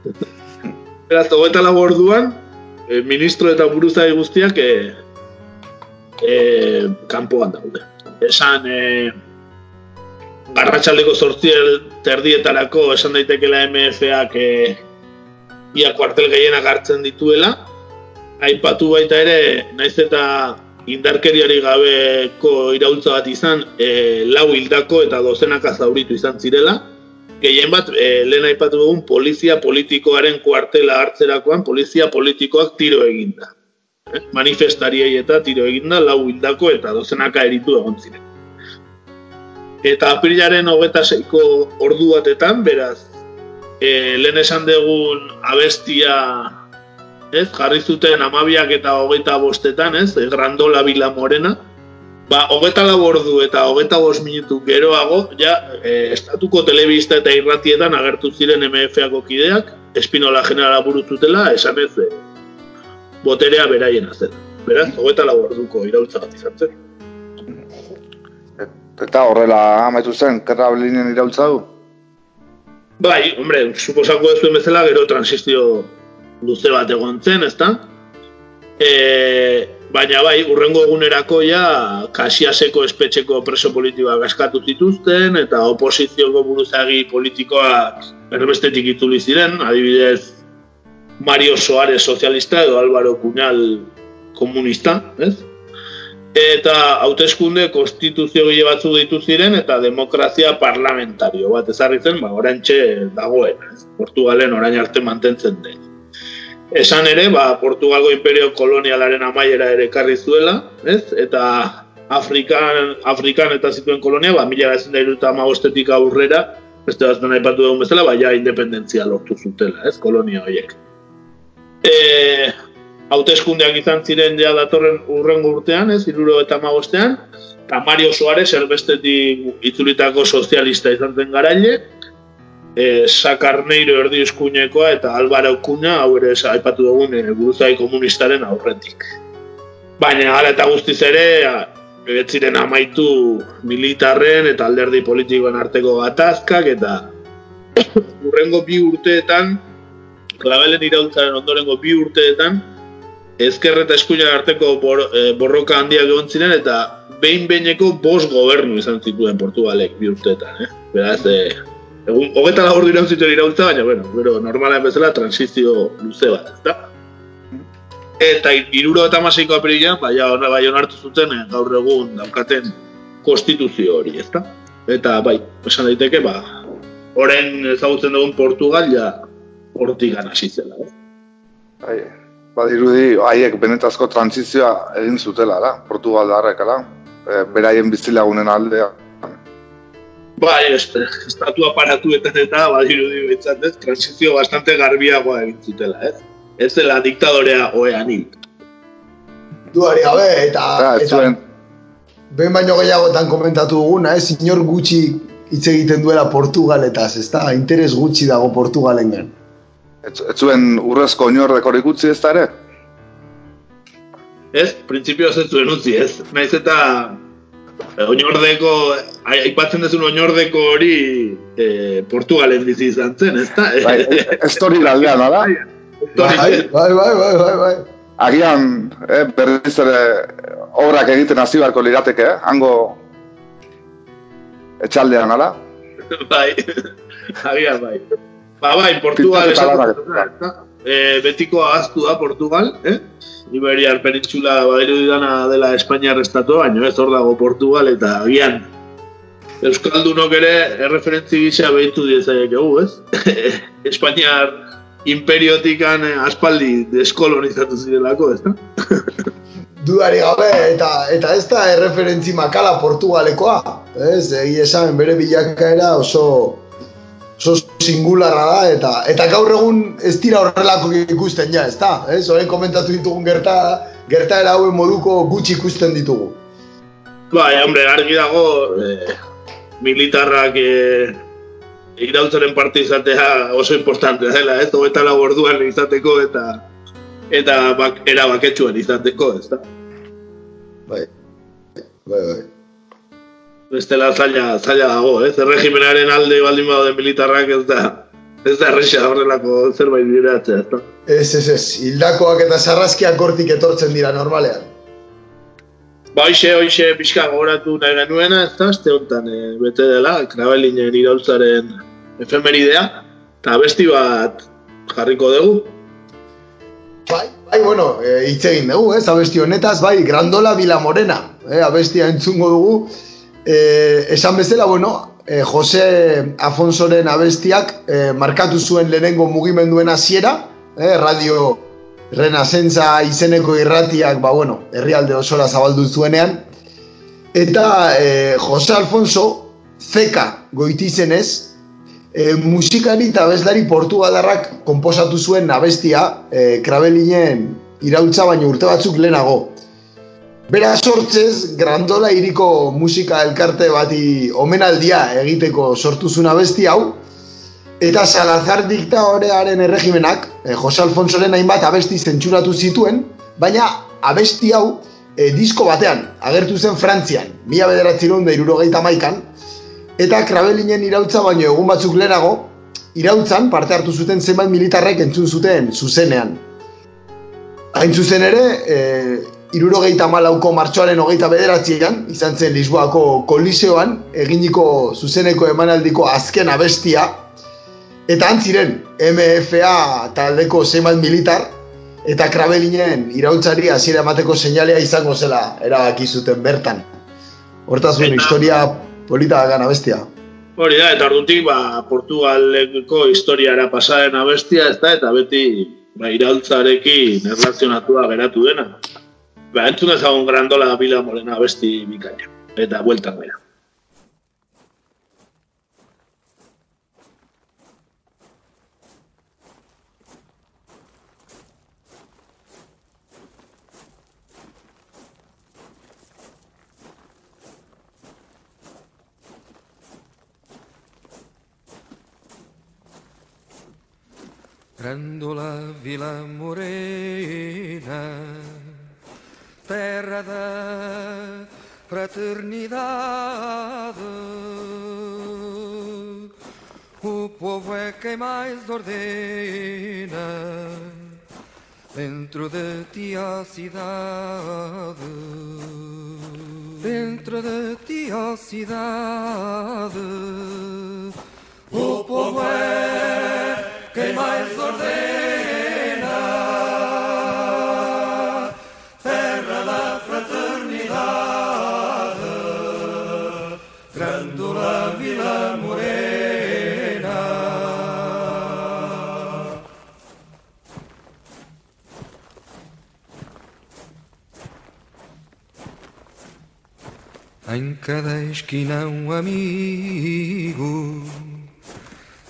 <laughs> Beraz, hogeta lau orduan, e, ministro eta buruzai guztiak e, e, kanpoan daude. Esan, e, Arratxaldeko sortziel terdietarako esan daitekela MF-ak e, ia kuartel gehienak hartzen dituela. Aipatu baita ere, naiz eta indarkeriari gabeko iraultza bat izan, e, lau hildako eta dozenaka zauritu izan zirela. Gehien bat, e, lehen aipatu dugun polizia politikoaren kuartela hartzerakoan, polizia politikoak tiro eginda. Eh? Manifestariei eta tiro eginda, lau hildako eta dozenaka eritu egon ziren. Eta aprilaren hogeta zeiko ordu batetan, beraz, e, lehen esan dugun abestia, ez, jarri zuten amabiak eta hogeita bostetan, ez, e, Grandola Bila Morena, ba, hogeta lau ordu eta hogeta bost minutu geroago, ja, e, estatuko telebista eta irratietan agertu ziren MF-ako kideak, Espinola generala burututela, esan ez, e, boterea beraiena zen. Beraz, hogeta lau orduko iraultza bat izan zen. Eta horrela amaitu zen, kerrablinen iraultza du? Bai, hombre, suposako ez duen bezala, gero transizio luze bat egon zen, ezta? E, baina bai, urrengo egunerako ja, kasiaseko espetxeko preso politikoak askatu zituzten, eta oposizioko buruzagi politikoak erbestetik itzuli ziren, adibidez, Mario Soares sozialista edo Álvaro Cuñal komunista, ez? Eta hauteskunde konstituzio gile batzu ditu ziren eta demokrazia parlamentario bat ezarri zen, ba, orantxe dagoen, ez? Portugalen orain arte mantentzen den. Esan ere, ba, Portugalgo imperio kolonialaren amaiera ere ekarri zuela, ez? Eta Afrikan, Afrikan eta zituen kolonia, ba, mila gazen da amagostetik aurrera, beste bat nahi patu dugun bezala, ba, ja independentzia lortu zutela, ez? Kolonia horiek. E, hauteskundeak izan ziren ja datorren urrengo urtean, ez, iruro eta magostean, eta Mario Suarez erbestetik itzulitako sozialista izan zen garaile, e, Sakarneiro erdi eskuinekoa eta Alvaro Kuna, hau ere aipatu dugun e, buruzai komunistaren aurretik. Baina gara eta guztiz ere, ez ziren amaitu militarren eta alderdi politikoen arteko gatazkak eta <coughs> urrengo bi urteetan, klabelen iraultzaren ondorengo bi urteetan, ezker eta eskuinan arteko bor, e, borroka handiak egon ziren eta behin behineko bost gobernu izan zituen Portugalek bi urteetan, eh? Beraz, e, egun, hogeta labor dira zituen iraultza, baina, bueno, pero normalen bezala transizio luze bat, ezta? Eta iruro eta masiko apirilean, baina hona bai onartu zuten eh, gaur egun daukaten konstituzio hori, ezta? Eta bai, esan daiteke, ba, orain ezagutzen dugun Portugal ja hortigan hasi zela, eh? Bai, badirudi haiek benetazko trantzizioa egin zutela, da, Portugal darrek, ala, e, beraien bizilagunen aldea. Bai, estatu aparatuetan eta badirudi betzat, ez, trantzizio bastante garbiagoa egin zutela, ez? ez dela diktadorea oean hil. Duari gabe, eta... Eta, ez eta zuen, behin baino gehiagotan komentatu duguna, ez, inor gutxi hitz egiten duela Portugaletaz, ez da? Interes gutxi dago Portugalengan. Ez, ez zuen urrezko oinordekorik utzi ez da ere? Ez, printzipioz ez zuen utzi, ez. Naiz eta eh, oinordeko, ai- aipatzen dezun oinordeko hori eh, Portugalen bizi izan zen, ez da? Bai, ez hori aldean? Bai, bai, bai, bai, bai, bai. Agian, eh, berriz ere obrak egiten hasi beharko lirateke, eh? hango etxaldean, ala? bai, <laughs> agian bai. Ba, bai, Portugal dut, ezta? Eh, betiko ahaztu da Portugal, eh? Iberiar penintzula bairu didana dela Espainiar estatua, baina ez hor dago Portugal eta agian Euskaldunok ere erreferentzi gisa behitu diezaiekegu, ez? <laughs> Espainiar imperiotikan eh, aspaldi deskolonizatu zirelako, ez da? <laughs> Dudari gabe, eta, eta ez da erreferentzi makala Portugalekoa. Ez, egi esan bere bilakaera oso oso singularra da, eta eta gaur egun ez dira horrelako ikusten ja, ez da? Ez, orain komentatu ditugun gerta, gertaera hauen moduko gutxi ikusten ditugu. Bai, hombre, argi dago eh, militarrak eh, irautzaren parte izatea oso importante dela, ez? Hogeita lau orduan izateko eta eta bak, era baketsuan izateko, ez da? Bai, bai, bai. Bestela zaila, zaila dago, ez? Erregimenaren alde baldin badaude militarrak ez da ez da erresa horrelako zerbait bideratzea, ez da? Ez, ez, ez, hildakoak eta sarraskiak hortik etortzen dira normalean. Ba, hoxe, hoxe pixka gogoratu nahi genuena, ez da, azte honetan e, bete dela, Krabelinen iraultzaren efemeridea, eta besti bat jarriko dugu. Bai, bai, bueno, e, hitz egin dugu, ez, abesti honetaz, bai, Grandola Vila Morena, eh, abestia entzungo dugu, e, esan bezala, bueno, e, Jose Afonsoren abestiak e, markatu zuen lehenengo mugimenduen hasiera, eh, radio Renasentza izeneko irratiak, ba, bueno, herrialde osora zabaldu zuenean, eta e, Jose Alfonso, zeka goitizenez, e, musikari eta abeslari portugadarrak konposatu zuen abestia e, krabelinen irautza baino urte batzuk lehenago. Bera sortzez, Grandola hiriko musika elkarte bati omenaldia egiteko sortu zuen abesti hau, eta Salazar diktadorearen erregimenak, e, Jose Alfonsoren hainbat abesti zentsuratu zituen, baina abesti hau e, disko batean, agertu zen Frantzian, mila bederatziron da irurogeita maikan, eta Krabelinen irautza baino egun batzuk lehenago, irautzan parte hartu zuten zenbait militarrek entzun zuten zuzenean. Hain zuzen ere, e, irurogeita malauko martxoaren hogeita bederatzean, izan zen Lisboako koliseoan, eginiko zuzeneko emanaldiko azken abestia, eta antziren MFA taldeko zenbait militar, eta Krabelinen irautzari hasiera emateko seinalea izango zela erabaki zuten bertan. Hortaz, Eta- historia polita gana bestia. Hori da, eta ordutik, ba, Portugaleko historiara pasaren abestia, ez da, eta beti ba, iraultzarekin erlazionatua geratu dena. Ba, entzun ezagun Grandola Bila Morena abesti bikaina. Eta bueltan gara. Grandola Vila Morena, terra da fraternidade. O povo é quem mais ordena dentro de ti a cidade. Dentro de ti a cidade. O povo é quem mais ordena. Em cada esquina um amigo,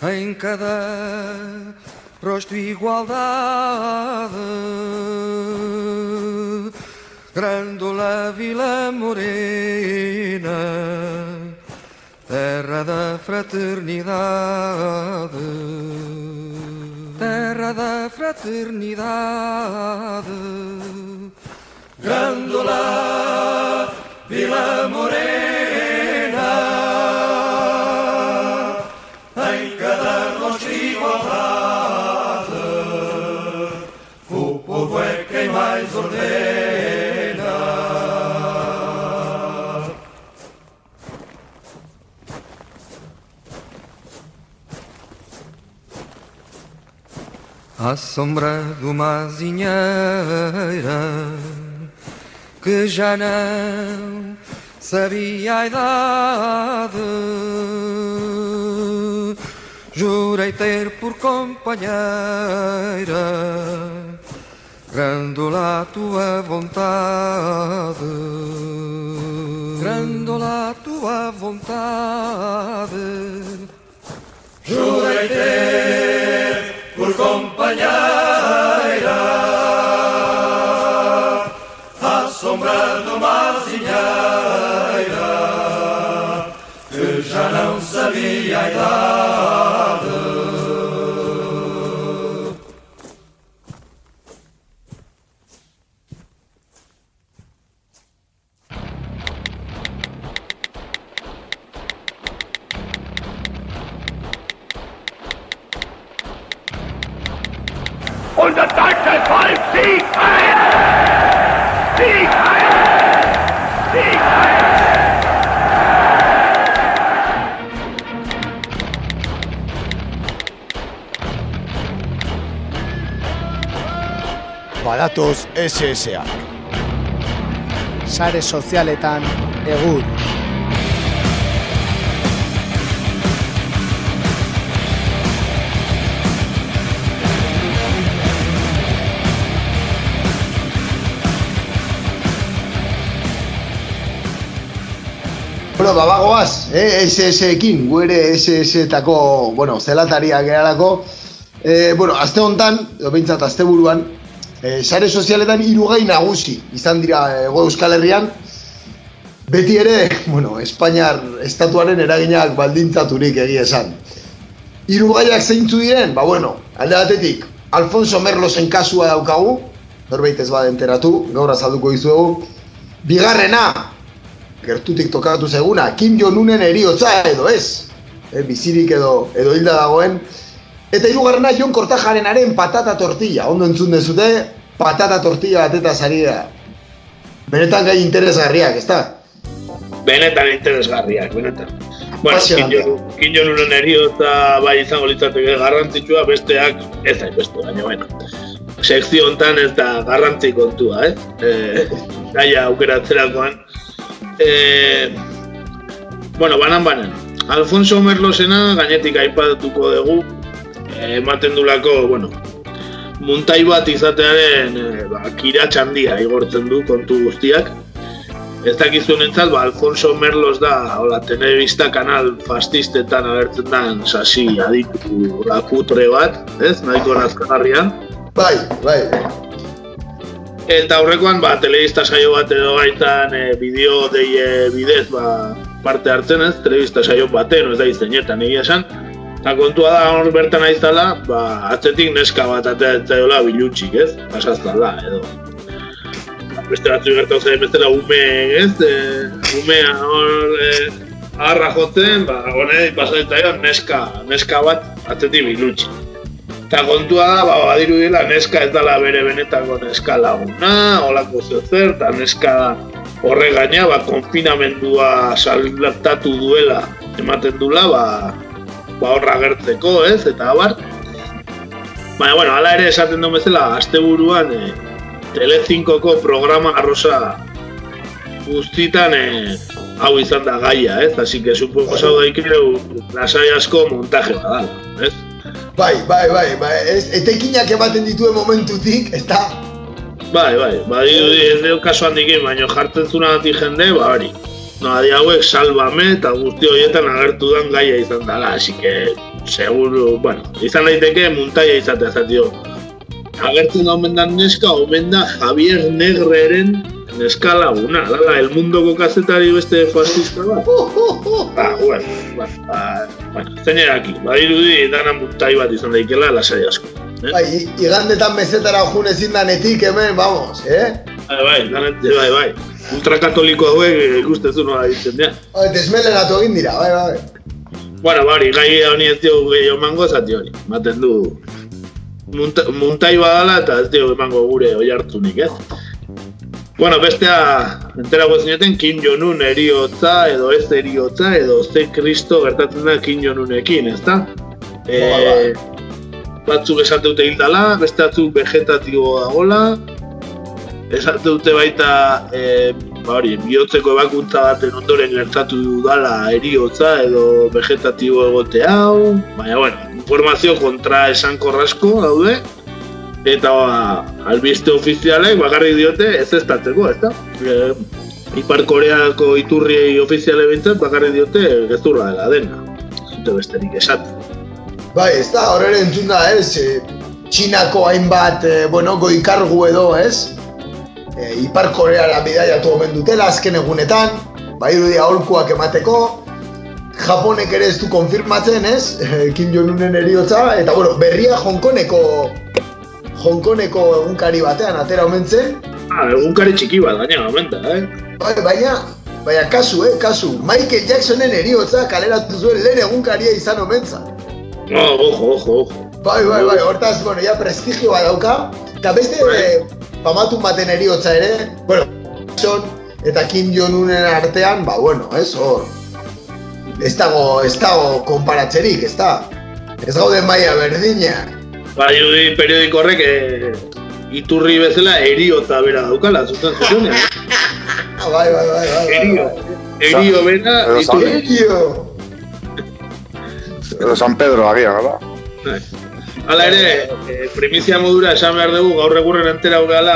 em cada rosto igualdade. Grândola Vila Morena, terra da fraternidade, terra da fraternidade. Grândola Vila Morena, em cada rosto igualdade, o povo é quem mais ordena. À sombra de uma azinheira que já não sabia a idade. Jurei ter por companheira Grandola a tua vontade. Grandola a tua vontade. Jurei ter por companheira Badatoz SSA. Sare sozialetan egur. Bueno, babagoaz, eh, SS-ekin, guere SS-etako, bueno, zelataria geralako. Eh, bueno, azte hontan, edo behintzat azte buruan, eh, sare sozialetan irugai nagusi izan dira ego Euskal Herrian. Beti ere, <laughs> bueno, Espainiar estatuaren eraginak baldintzaturik egia esan. Irugaiak zeintzu diren, ba bueno, alde batetik, Alfonso Merlosen kasua daukagu, norbait ez bada enteratu, gaur azalduko dizuegu. Bigarrena, gertutik tokatu zeguna, Kim Jong-unen eriotza edo ez, e, bizirik edo, edo hilda dagoen. Eta hirugarrena Jon Kortajarenaren patata tortilla, ondo entzun dezute, patata tortilla bateta sari da. Benetan gai interesgarriak, ezta? Benetan interesgarriak, benetan. Bueno. Kim Jong-unen eriotza bai izango litzateke garrantzitsua, besteak ez da beste, baina bueno. Sekzio hontan ez da garrantzi kontua, eh? eh <laughs> gaia aukeratzerakoan. Eh, bueno, banan banan. Alfonso Merlosena gainetik aipatuko dugu, eh, ematen dulako, bueno, muntai bat izatearen eh, ba, kiratx handia igortzen du kontu guztiak. Ez dakizu nentzat, ba, Alfonso Merlos da, hola, telebista kanal fascistetan agertzen dan sasi aditu lakutre bat, ez, nahiko nazkagarria. Bai, bai. Eta aurrekoan, ba, telebista saio bat edo baitan e, bideo deie bidez, ba, parte hartzen ez, telebista saio baten, ez da izenetan egia esan. Eta kontua da, hor bertan aiztala, ba, atzetik neska bat ateatzaiola bilutxik, ez? Pasaztala, edo. Beste batzu gertau zen bestela ume, ez? E, umea hor e, harra jotzen, ba, hone pasatzaio neska, neska bat atzetik bilutxik. Eta kontua da, ba, badiru dela, neska ez dala bere benetako neska laguna, holako zer, eta neska horre gaina, ba, konfinamendua saltatu duela ematen dula, ba, ba horra gertzeko, ez, eta abar. Baina, bueno, hala ere esaten duen bezala, asteburuan e, Tele5ko programa arrosa guztitan e, hau izan da gaia, ez? Así que suposo daikeu lasai asko montaje badala, ez? Bai, bai, bai, bai, ez, etekinak ematen dituen momentutik, ez da? Bai, bai, bai, ez deo kaso handikin, baina jartzen zuna jende, ba hori. No, adi hauek salvame eta guzti horietan agertu dan gaia izan dela, así que seguru, bueno, izan daiteke muntaia izatea zatio. Agertzen da omen da neska, omen da Javier Negreren neska laguna, lala, el mundoko kazetari beste fascista bat. ba, bueno, ba, ba, bueno, zein eraki, ba, irudi dana muntai bat izan daikela lasai asko. Eh? Bai, igandetan mezetara jun ezin danetik hemen, vamos, eh? Bai, bai, bai, bai. Ultrakatoliko hauek eh, ikustezu nola ditzen dira. Bai, desmelenatu egin dira, bai, bai. Bueno, ba hori, gai honi ez dio gehiago emango, zati hori. Maten du munta, muntai badala eta ez dio emango gure oi hartzunik, ez? Bueno, bestea, enterago zineten, Kim Jong-un eriotza, edo ez eriotza, edo ze kristo gertatzen da Kim Jong-unekin, ez da? E, batzuk esate dute hildala, beste batzuk vegetatibo dagola, esate dute baita, e, ba hori, bihotzeko ebakuntza baten ondoren gertatu dala eriotza edo vegetatibo egote hau, baina bueno, informazio kontra esan korrasko daude, eta ba, albiste ofizialek bakarrik diote ez estatzeko, ez da? E, Ipar Koreako iturri ofiziale bintzat bakarrik diote gezurra dela dena. Ez dute besterik esaten. Bai, ez da, horre entzun da, ez? E, Txinako hainbat, e, bueno, goikargu edo, ez? E, Ipar Koreara bidaiatu omen dutela azken egunetan, bai irudi aholkuak emateko, Japonek ere ez du konfirmatzen, ez? E, Kim Jong-unen eriotza, eta bueno, berria Hongkoneko Hongkoneko egunkari batean atera omen zen, Ah, egunkari txiki bat gaina, momenta, eh? bai, baina, baina kasu, eh, kasu, Michael Jacksonen eriotza kaleratu zuen lehen egunkaria izan omen zen. No, ojo, ojo, ojo. Bai, bai, bai, hortaz, bueno, ja prestigioa dauka. Eta beste eh, pamatun baten eriotza ere, bueno, Jackson eta Kim Jong-unen artean, ba, bueno, ez, hor. Ez dago, ez dago konparatzerik, ez da. Ez gaude maia berdina. Ba, irudi periodiko horrek eh, iturri bezala eriota bera daukala, zuzen zuzenean. Ah, <laughs> bai, bai, bai, bai. Erio, erio bera, Edo San- iturri. Erio! San Pedro agian, hala? Bai. Hala ere, eh, primizia modura esan behar dugu gaur egurren entera gala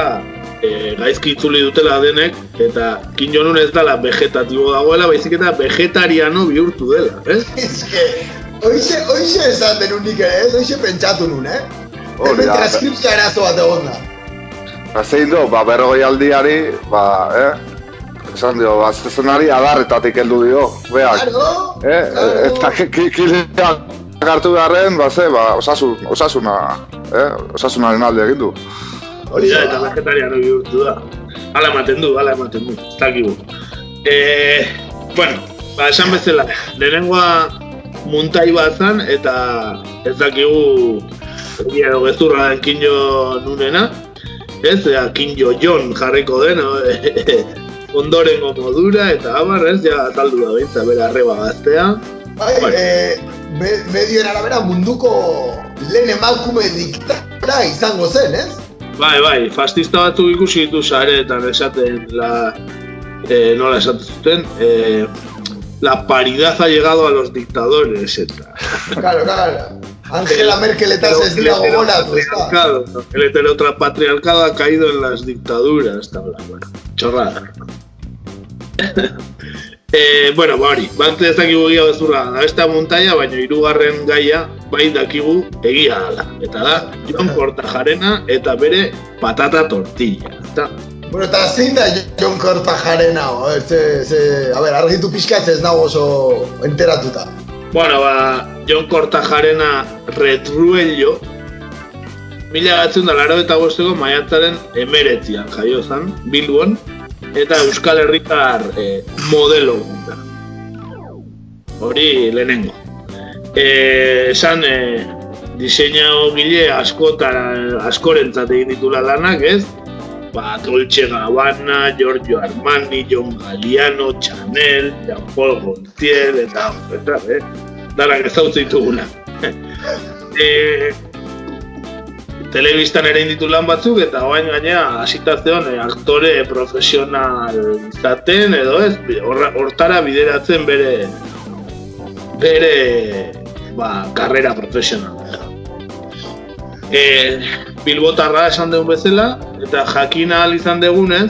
eh, gaizki itzuli dutela denek, eta Kim Jong-un ez dela vegetatibo dagoela, baizik eta vegetariano bihurtu dela, ez? <laughs> Ez que, oixe, oixe esan denun nik ere, ez? Oixe pentsatu nun, eh? Hori da, transkripzio arazo bat egon da. Ba, zein du, ba, berrogei aldiari, ba, eh? Esan dio, ba, zezenari adarretatik heldu dio, beak. Claro, Eh, eh, eta ki- ki- kilea hartu beharren, ba, ze, ba, osasun, osasuna, eh? Osasunaren alde egin du. Hori da, eta vegetariano bihurtu da. Hala ematen du, hala ematen du, ez dakigu. E, bueno, ba, esan bezala, lehenengoa muntai bat zan, eta ez dakigu egia edo gezurra Kinjo nunena, ez, ea, Kinjo Jon jarriko den, <laughs> ondorengo modura, eta abar, ez, ja, azaldu da behintza, bera arreba gaztea. Bai, Bai. eh, me, medioen arabera munduko lehen emakume diktadura izango zen, ez? Bai, bai, fascista batzuk ikusi ditu sareetan esaten la... Eh, nola esaten zuten, eh, la paridad ha llegado a los dictadores, eta... Claro, claro. Angela Merkel eta ez dira gogoratu, ez da? Claro, el heteropatriarcado ha caído en las dictaduras, eta bla, bueno, chorrada. Eh, bueno, ba hori, bante ez dakigu egia bezurra da, beste montaia, baina hirugarren gaia bai dakigu egia dela. Eta da, Jon Kortajarena eta bere patata tortilla, eta Bueno, eta zein da Jon Kortajarena, o, ze, ze, a ber, argitu pixkatze ez nago oso enteratuta. Bueno, ba, Jon Kortajarena retruello, mila batzen da laro eta bosteko maiatzaren emeretzian jaio zen, Bilbon, eta Euskal Herritar eh, modelo da. Hori lehenengo. Eh, esan eh, diseinao gile askotan, askorentzat egin ditula lanak, ez? Ba, Dolce Gabbana, Giorgio Armani, John Galliano, Chanel, Jean Paul Gaultier, eta, eta, eh? Danak ezautzen dituguna. <laughs> eh, telebistan ere inditu lan batzuk, eta oain gainea hasita zeon eh, aktore profesional izaten, edo ez, hortara bideratzen bere bere ba, karrera profesionala. E, Bilbotarra esan dugun bezala, eta jakin ahal izan dugunez,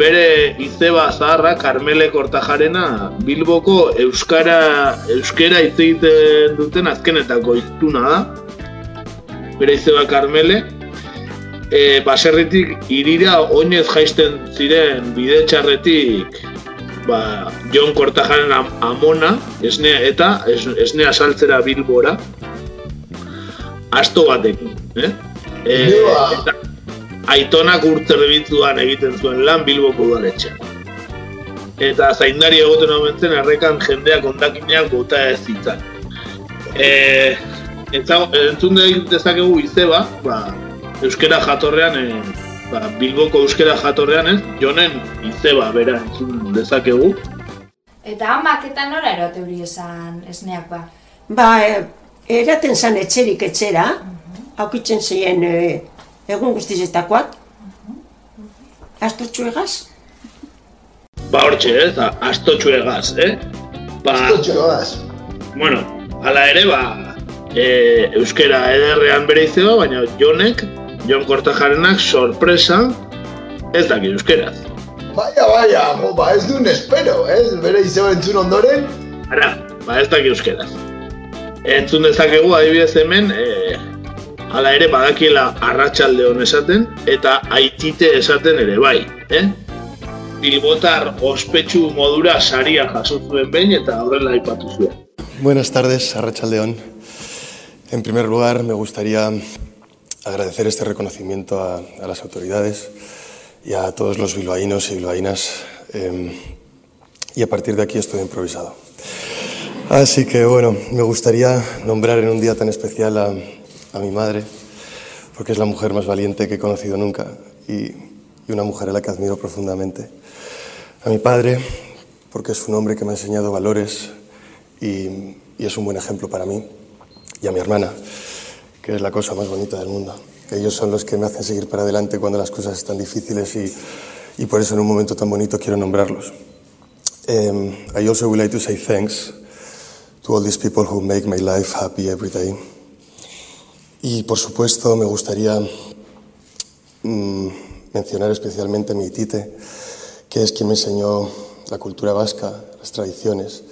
bere izeba zaharra, Karmele Kortajarena, Bilboko Euskara, Euskara hitz egiten duten azkenetako iztuna da. Bere izeba Karmele. E, baserritik irira oinez jaisten ziren bide txarretik ba, Jon Kortajaren am- amona, esnea, eta es, esnea saltzera Bilbora. Asto batekin, eh? E, eta aitonak urterbitzuan egiten zuen lan Bilboko udaletxean. Eta zaindari egoten omen zen errekan jendeak ondakineak bota ez zitzan. E, entzun de- dezakegu izeba, ba, euskera jatorrean, e, ba, Bilboko euskera jatorrean ez, jonen izeba bera entzun dezakegu. Eta amak eta nora erote hori esan esneak ba? Ba, e, eraten zan etxerik etxera, aukitzen zeien e, egun guztizetakoak. Astotxu egaz? Ba hortxe ez, astotxu egaz, eh? Ba, Astotxu egaz. Bueno, hala ere, ba, e, euskera ederrean bere izeba, baina jonek, Jon Kortajarenak sorpresa ez daki euskeraz. Baia, baia, jo, ba ez duen espero, ez? Bere izeba entzun ondoren, Ara, ba ez daki euskeraz. Entzun dezakegu adibidez hemen, e, hala ere badakiela arratsalde hon esaten, eta aitite esaten ere bai, eh? Bilbotar ospetsu modura saria jaso zuen behin eta horrela aipatu zuen. Buenas tardes, Arrachaldeón. En primer lugar, me gustaría agradecer este reconocimiento a, las autoridades y a todos los bilbaínos y bilbaínas. eh, y a partir de aquí estoy improvisado. Así que bueno, me gustaría nombrar en un día tan especial a, mi madre, porque es la mujer más valiente que he conocido nunca y, una mujer a la que admiro profundamente. A mi padre, porque es un hombre que me ha enseñado valores y es un buen ejemplo para mí. Y a mi hermana, que es la cosa más bonita del mundo. Ellos son los que me hacen seguir para adelante cuando las cosas están difíciles y, y por eso en un momento tan bonito quiero nombrarlos. Um, I also would like to say thanks to all these people who make my life happy every day. Y por supuesto me gustaría mm, mencionar especialmente a mi tite, que es quien me enseñó la cultura vasca, las tradiciones,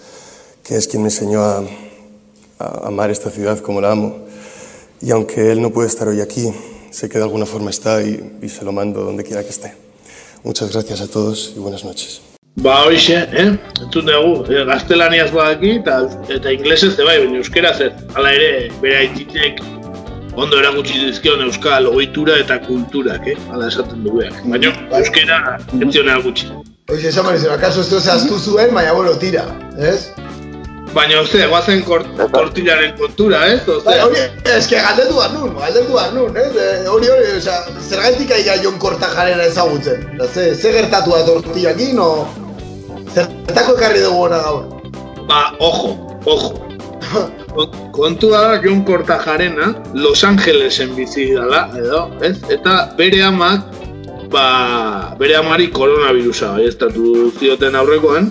que es quien me enseñó a, a amar esta ciudad como la amo. Y aunque él no puede estar hoy aquí, sé que de alguna forma está y, y se lo mando donde quiera que esté. Muchas gracias a todos y buenas noches. Ba hoxe, eh? Entzun dugu, eh, gaztelaniaz badaki eta, eta inglesez bai, baina euskeraz ez. Hala ere, bere aititek ondo erakutsi dizkion euskal ohitura eta kulturak, eh? Hala esaten duguak. Baina euskera ez zion erakutsi. Oixe, esan behar akaso ez zuen, baina bueno, tira, ez? Baina, oze, guazen kort, kortilaren kontura, ez? Bai, hori, eske galdetu behar nun, galdetu behar nun, ez? Eh, Hori, hori, osea, zergaitik aia Jon Kortajarena ezagutzen? Da, ze, ze gertatu da tortillakin, o... Zertako ekarri dugu hona gaur? Ba, ojo, ojo. Kon- Kontua da Jon Kortajarena Los Angelesen bizi dala, edo, ez? Eta bere amak, ba, bere amari koronavirusa estatu zioten aurrekoan.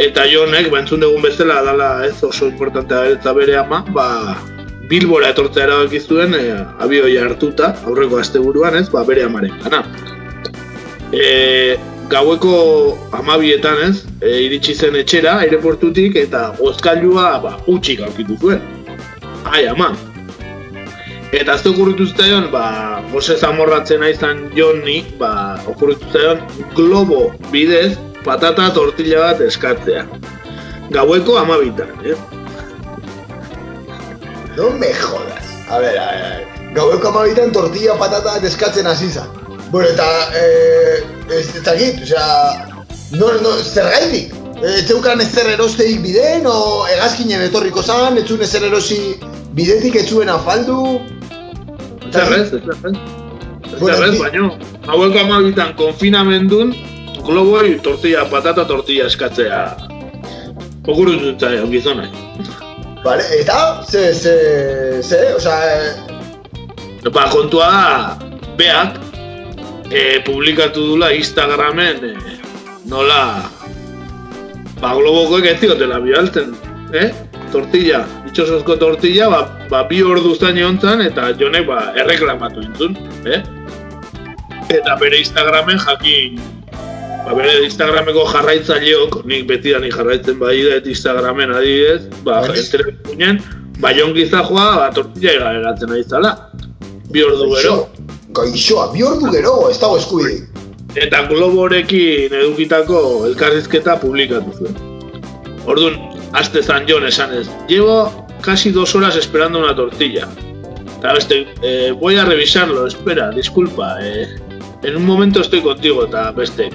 Eta Jonek, ba, entzun dugun bezala, dala ez oso importantea eta bere ama, ba, Bilbora etortzea erabaki zuen e, abioia hartuta, aurreko asteburuan ez, ba, bere amaren gana. E, gaueko amabietan ez, e, iritsi zen etxera, aireportutik, eta gozkailua ba, utxik aurkitu zuen. Ai, ama. Eta ez okurritu zitzaion, ba, gose zamorratzen izan joni, ba, okurritu zitzaion, globo bidez, patata tortilla bat eskatzea. Gaueko amabitan, eh? No me jodas. A ver, a ver, a ver. Gaueko amabitan tortilla patata eskatzen hasi izan. Bueno, eta, eh, ez ez dakit, osea, no, no, zergaitik? Ez zeukan ezer erosteik bideen, o hegazkinen etorriko zan, ez zuen ezer erosi bidetik ez zuen afaldu? Zerrez, zerrez. Zerrez, baino, haueko amabitan konfinamendun, globoi tortilla, patata tortilla eskatzea. Okurritu zitzaion gizonak. Vale, eta, ze, ze, ze, osea, Ba, kontua da, beak, e, publikatu dula Instagramen, e, nola, ba, globokoek ez ziotela bialtzen, eh? Tortilla, itxosozko tortilla, ba, ba bi ordu zain egon eta jonek, ba, erreklamatu entzun, eh? Eta bere Instagramen jakin Ba, bere Instagrameko jarraitzaileok, nik beti nik jarraitzen bai da, Instagramen adibidez, ba, entere ginen, baion gizajoa, ba, tortilla egaratzen ari zala. Bi ordu gero. Gaixoa, bi ordu gero, ez dago eskubi. Eta globorekin edukitako elkarrizketa publikatu zuen. Orduan, aste zan jon esan ez, llevo casi dos horas esperando una tortilla. Eta beste, eh, voy a revisarlo, espera, disculpa, eh, en un momento estoy contigo, eta beste,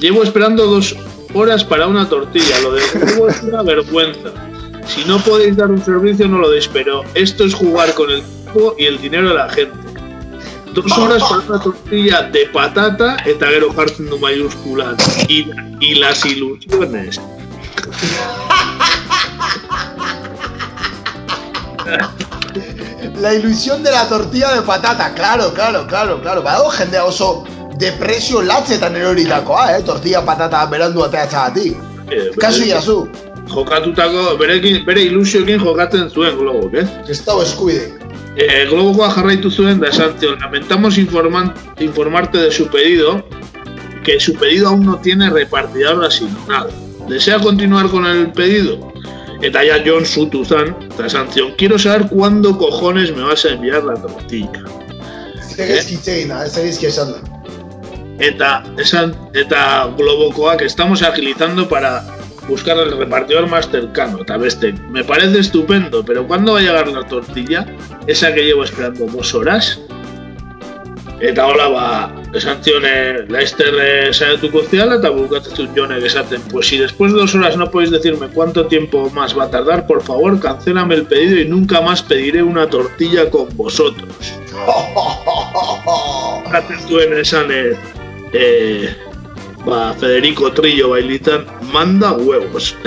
Llevo esperando dos horas para una tortilla. Lo de huevo es una vergüenza. Si no podéis dar un servicio, no lo deis, pero esto es jugar con el tiempo y el dinero de la gente. Dos horas para una tortilla de patata eta gero jartzen du mayúsculas. Y, las ilusiones. La ilusión de la tortilla de patata, claro, claro, claro, claro. Badago jendea oso depresio latzetan eroritakoa, eh? Tortilla patata berandu ateatzagatik. Eh, Kasu jazu. Jokatutako, berekin, bere ilusioekin jokatzen zuen globok, eh? Ez dago eskuide. Eh, Globokoa jarraitu zuen da esan lamentamos informan, informarte de su pedido, que su pedido aún no tiene repartidor asignado. ¿Desea continuar con el pedido? Eta ya John zutu zan, eta esan zion, quiero saber cuándo cojones me vas a enviar la tortilla. Zegezki itzegina, ez egizki esan da. Eta, esan, eta Globokoak estamos agilizando para buscar el repartidor más cercano. Eta beste, me parece estupendo, pero ¿cuándo va a llegar la tortilla? Esa que llevo esperando dos horas. Eta hola, ba, esan zion, eh, Leicester eh, saiatuko ziala eta bukatzen jonek esaten, pues si después de dos horas no podéis decirme cuánto tiempo más va a tardar, por favor, cancélame el pedido y nunca más pediré una tortilla con vosotros. <laughs> Esaten zuen esan, eh, eh, ba, Federico Trillo bailitan, manda huevos. <laughs>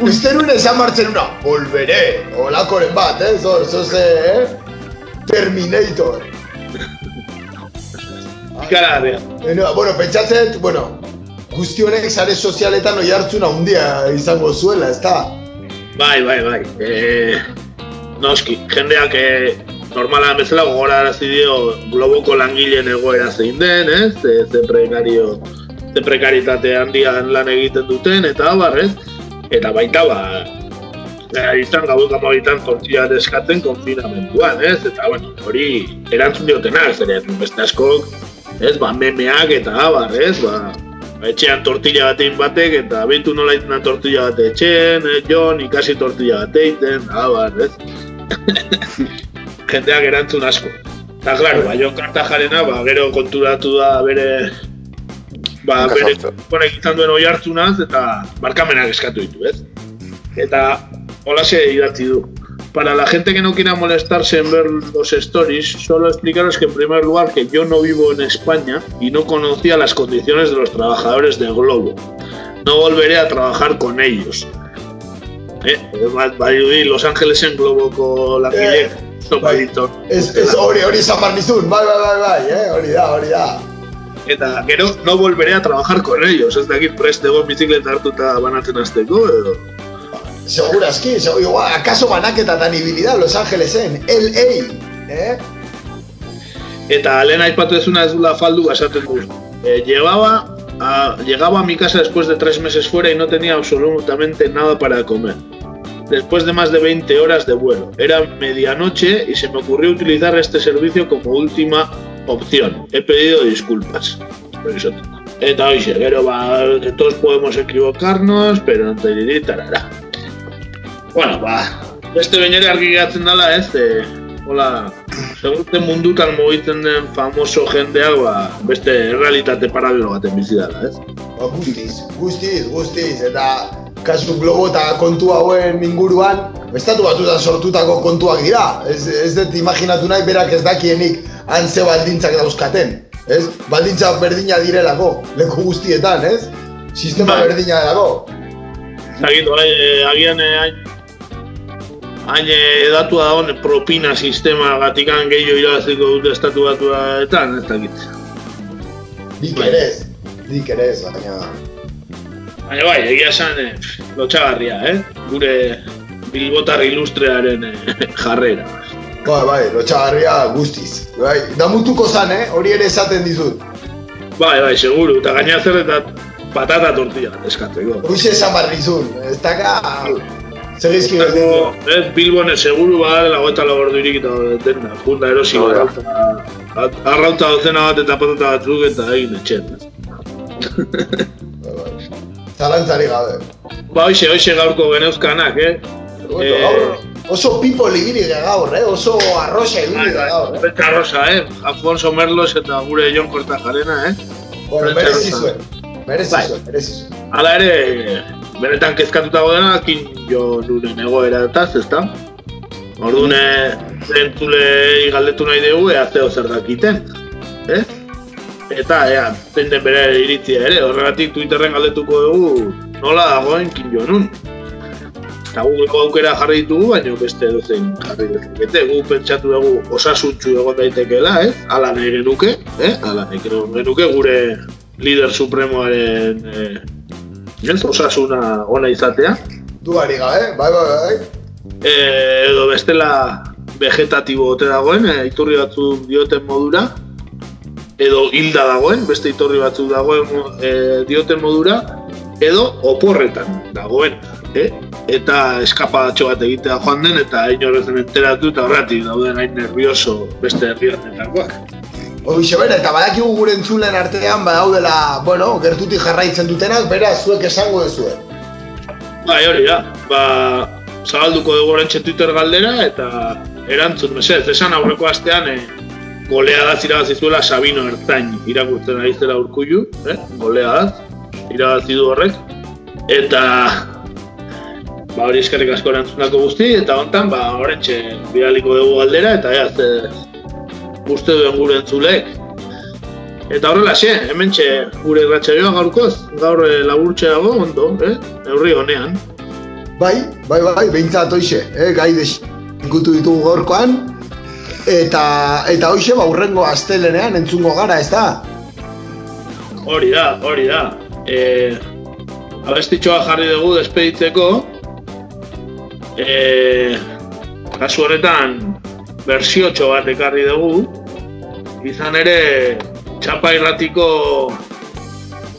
Uste nuen esan martzen una, volveré, olakoren bat, eh? Zor, zoze, eh? Terminator. <laughs> Ikaragarria. Bueno, bueno, pentsatzen, bueno, guzti honek sare sozialetan oi hartzuna handia izango zuela, ezta? Bai, bai, bai. Eh, noski, jendeak eh, normala bezala gogorarazi dio globoko langileen egoera zein den, ez? Ze, ze prekario, ze prekaritate handian lan egiten duten, eta abar, ez? Eta baita, ba, eh, izan gauek amabitan tortilla eskatzen konfinamentuan, ez? Eta, bueno, hori erantzun diotena, zeren beste askok, ez? Ba, memeak eta abar, ez? Ba, etxean tortilla batein batek, eta behitu nola da tortilla bate etxean, eh, Jon, ikasi tortilla bate egiten, abar, ez? <laughs> jendeak erantzun asko. Eta, klaro, ba, Jon Kartajarena, ba, gero konturatu da bere ba, bere konek izan duen oi hartzunaz, eta barkamenak eskatu ditu, ez? Eta, holaxe idatzi du. Para la gente que no quiera molestarse en ver los stories, solo explicaros que en primer lugar que yo no vivo en España y no conocía las condiciones de los trabajadores de Globo. No volveré a trabajar con ellos. Eh, bai, Los Ángeles en Globoko langile, sopadito. Ez, ez hori, hori izan barnizun, bai, bai, bai, bai, eh? hori da, hori da. Eta gero no volveré a trabajar con ellos, ez dakit prest egon bizikleta hartuta banatzen azteko, edo... Segurazki, seg igual, akaso banaketatan ibilida Los Angelesen, LA, eh? Eta lehen aipatu ezuna ez dula faldu esaten du. Eh, llevaba a, llegaba a mi casa después de tres meses fuera y no tenía absolutamente nada para comer. Después de más de 20 horas de vuelo. Era medianoche y se me ocurrió utilizar este servicio como última opción. He pedido disculpas. Por eso. Eta gero ba, todos podemos equivocarnos, pero diré tarara. Bueno, ba, beste bainere argi geratzen dela, ez? E, hola, segurte mundutan mugitzen den famoso jendea, ba, beste realitate paralelo baten bizi dela, ez? Ba, guztiz, guztiz, guztiz, eta kasu globo eta kontu hauen inguruan, estatu batutan sortutako kontuak dira. Ez, ez dut imaginatu nahi berak ez dakienik antze baldintzak dauzkaten. Ez? Baldintza berdina direlako, leku guztietan, ez? Sistema Bai. berdina delako. Zagitu, eh, agian eh, hain hain eh, da hon propina sistema gatikan gehiago irabaziko dute estatu batuetan, ez dakit. Nik ere ez, nik ere ez, baina... Baina bai, egia esan, eh, lotxagarria, eh? Gure Bilbotar ilustrearen eh, <laughs> jarrera. Bai, bai, lotxagarria guztiz. Bai, damutuko zan, eh? Hori ere esaten dizut. Bai, bai, seguru, eta gaina zer eta patata tortilla eskatzeko. Hoxe esan barrizun, ez daka... Segizki Ez ez Bilbon ez seguru badala goeta labordu irikita dena, junda erosi ja. arrauta, arrauta dozena bat eta patata batzuk eta egin etxen. Zalantzari gabe. Ba, hoxe, hoxe gaurko geneuzkanak, eh? Bueno, gaur oso pipo libiri gaur, eh? Oso arroxa ibili gaur, eh? Beta rosa, eh? Alfonso Merlos eta gure Jon Kortajarena, eh? Bueno, merezi rosa. zuen. Merezi Bai. zuen, merezi zuen. Hala ere, benetan kezkatuta godena, kin jo nuren egoera eta ezta? Orduan, entzulei galdetu nahi dugu, ea zeo zer dakiten, ez? Eta, ea, zein den bere iritzia ere, horregatik Twitterren galdetuko dugu nola dagoen kin jo nun. Eta Googleko aukera jarri ditugu, baina beste dozein jarri dezakete. Gu pentsatu dugu osasuntxu egon daitekeela, ez? Hala nahi genuke, eh? Hala nahi genuke gure lider supremoaren eh, ez, osasuna ona izatea. Duari gabe, bai, bai, bai. Eh, edo bestela vegetatibo ote dagoen, eh, iturri batzuk dioten modura, edo hilda dagoen, beste iturri batzuk dagoen eh, dioten modura, edo oporretan dagoen. Eh? Eta eskapadatxo bat egitea joan den, eta inorezen enteratu eta horretik dauden hain nervioso beste herriatetakoak. Hoxe bera, eta badakigu gure entzulen artean badaudela, bueno, gertutik jarraitzen dutenak, bera zuek esango duzue. Bai, hori da. Ba, zabalduko dugu Twitter galdera eta erantzun, mesedez, esan aurreko astean e, golea da irabazizuela Sabino Ertain irakurtzen ari zela urkullu, eh? golea da, irabazi du horrek. Eta ba, hori eskerrik asko erantzunako guzti, eta hontan, ba, orantxe bidaliko dugu galdera, eta ea, ze uste duen gure entzulek. Eta horrela xe, hemen gure irratxaioa gaurkoz, gaur e, laburtxe dago, ondo, eh? Eurri honean. Bai, bai, bai, behintzat hoxe, eh? gai desikutu ditugu gaurkoan. Eta, eta hoxe, ba, urrengo astelenean entzungo gara, ez da? Hori da, hori da. E, abestitxoa jarri dugu despeditzeko. E, kasu honetan, bersiotxo bat ekarri dugu. Izan ere, txapa irratiko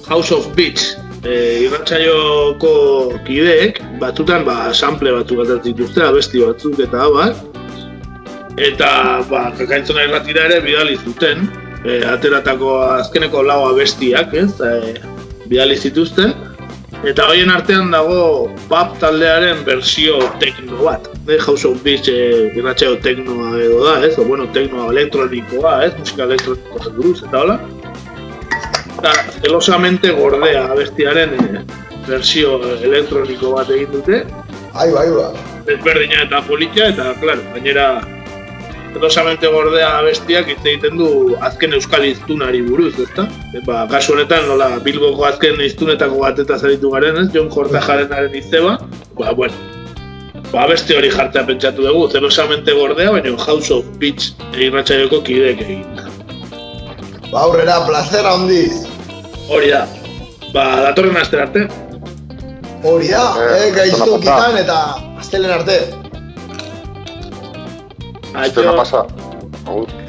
House of Beats e, irratxaioko kideek, batzutan ba, sample batzuk bat dituzte, abesti batzuk eta abar. Eta ba, kakaintzona irratira ere bidali zuten, e, ateratako azkeneko lau abestiak, ez, e, bidali zituzten. Eta hoien artean dago pop taldearen versio tekno bat. E, House of Beats e, irratxaio teknoa edo da, ez? O, bueno, teknoa elektronikoa, ez? Musika elektronikoa buruz, eta hola. Eta zelosamente gordea abestiaren e, versio elektroniko bat egin dute. Ai, bai, bai. Desberdina eta polita, eta, claro, gainera zelosamente gordea abestiak hitz egiten du azken euskal hiztunari buruz, ezta? E, ba, kasu honetan, nola, Bilboko azken hiztunetako batetaz aritu garen, ez? Jon Kortajarenaren izeba, ba, bueno, ba, beste hori jartzea pentsatu dugu, zelosamente gordea, baina House of Beach irratxaioko kideek egin. Ba, aurrera, plazera handiz. Hori da. Ba, datorren aster arte. Hori da, Eh, eh, gaiztu zona pasa. kitan eta astelen arte. Esto no pasa. Aún.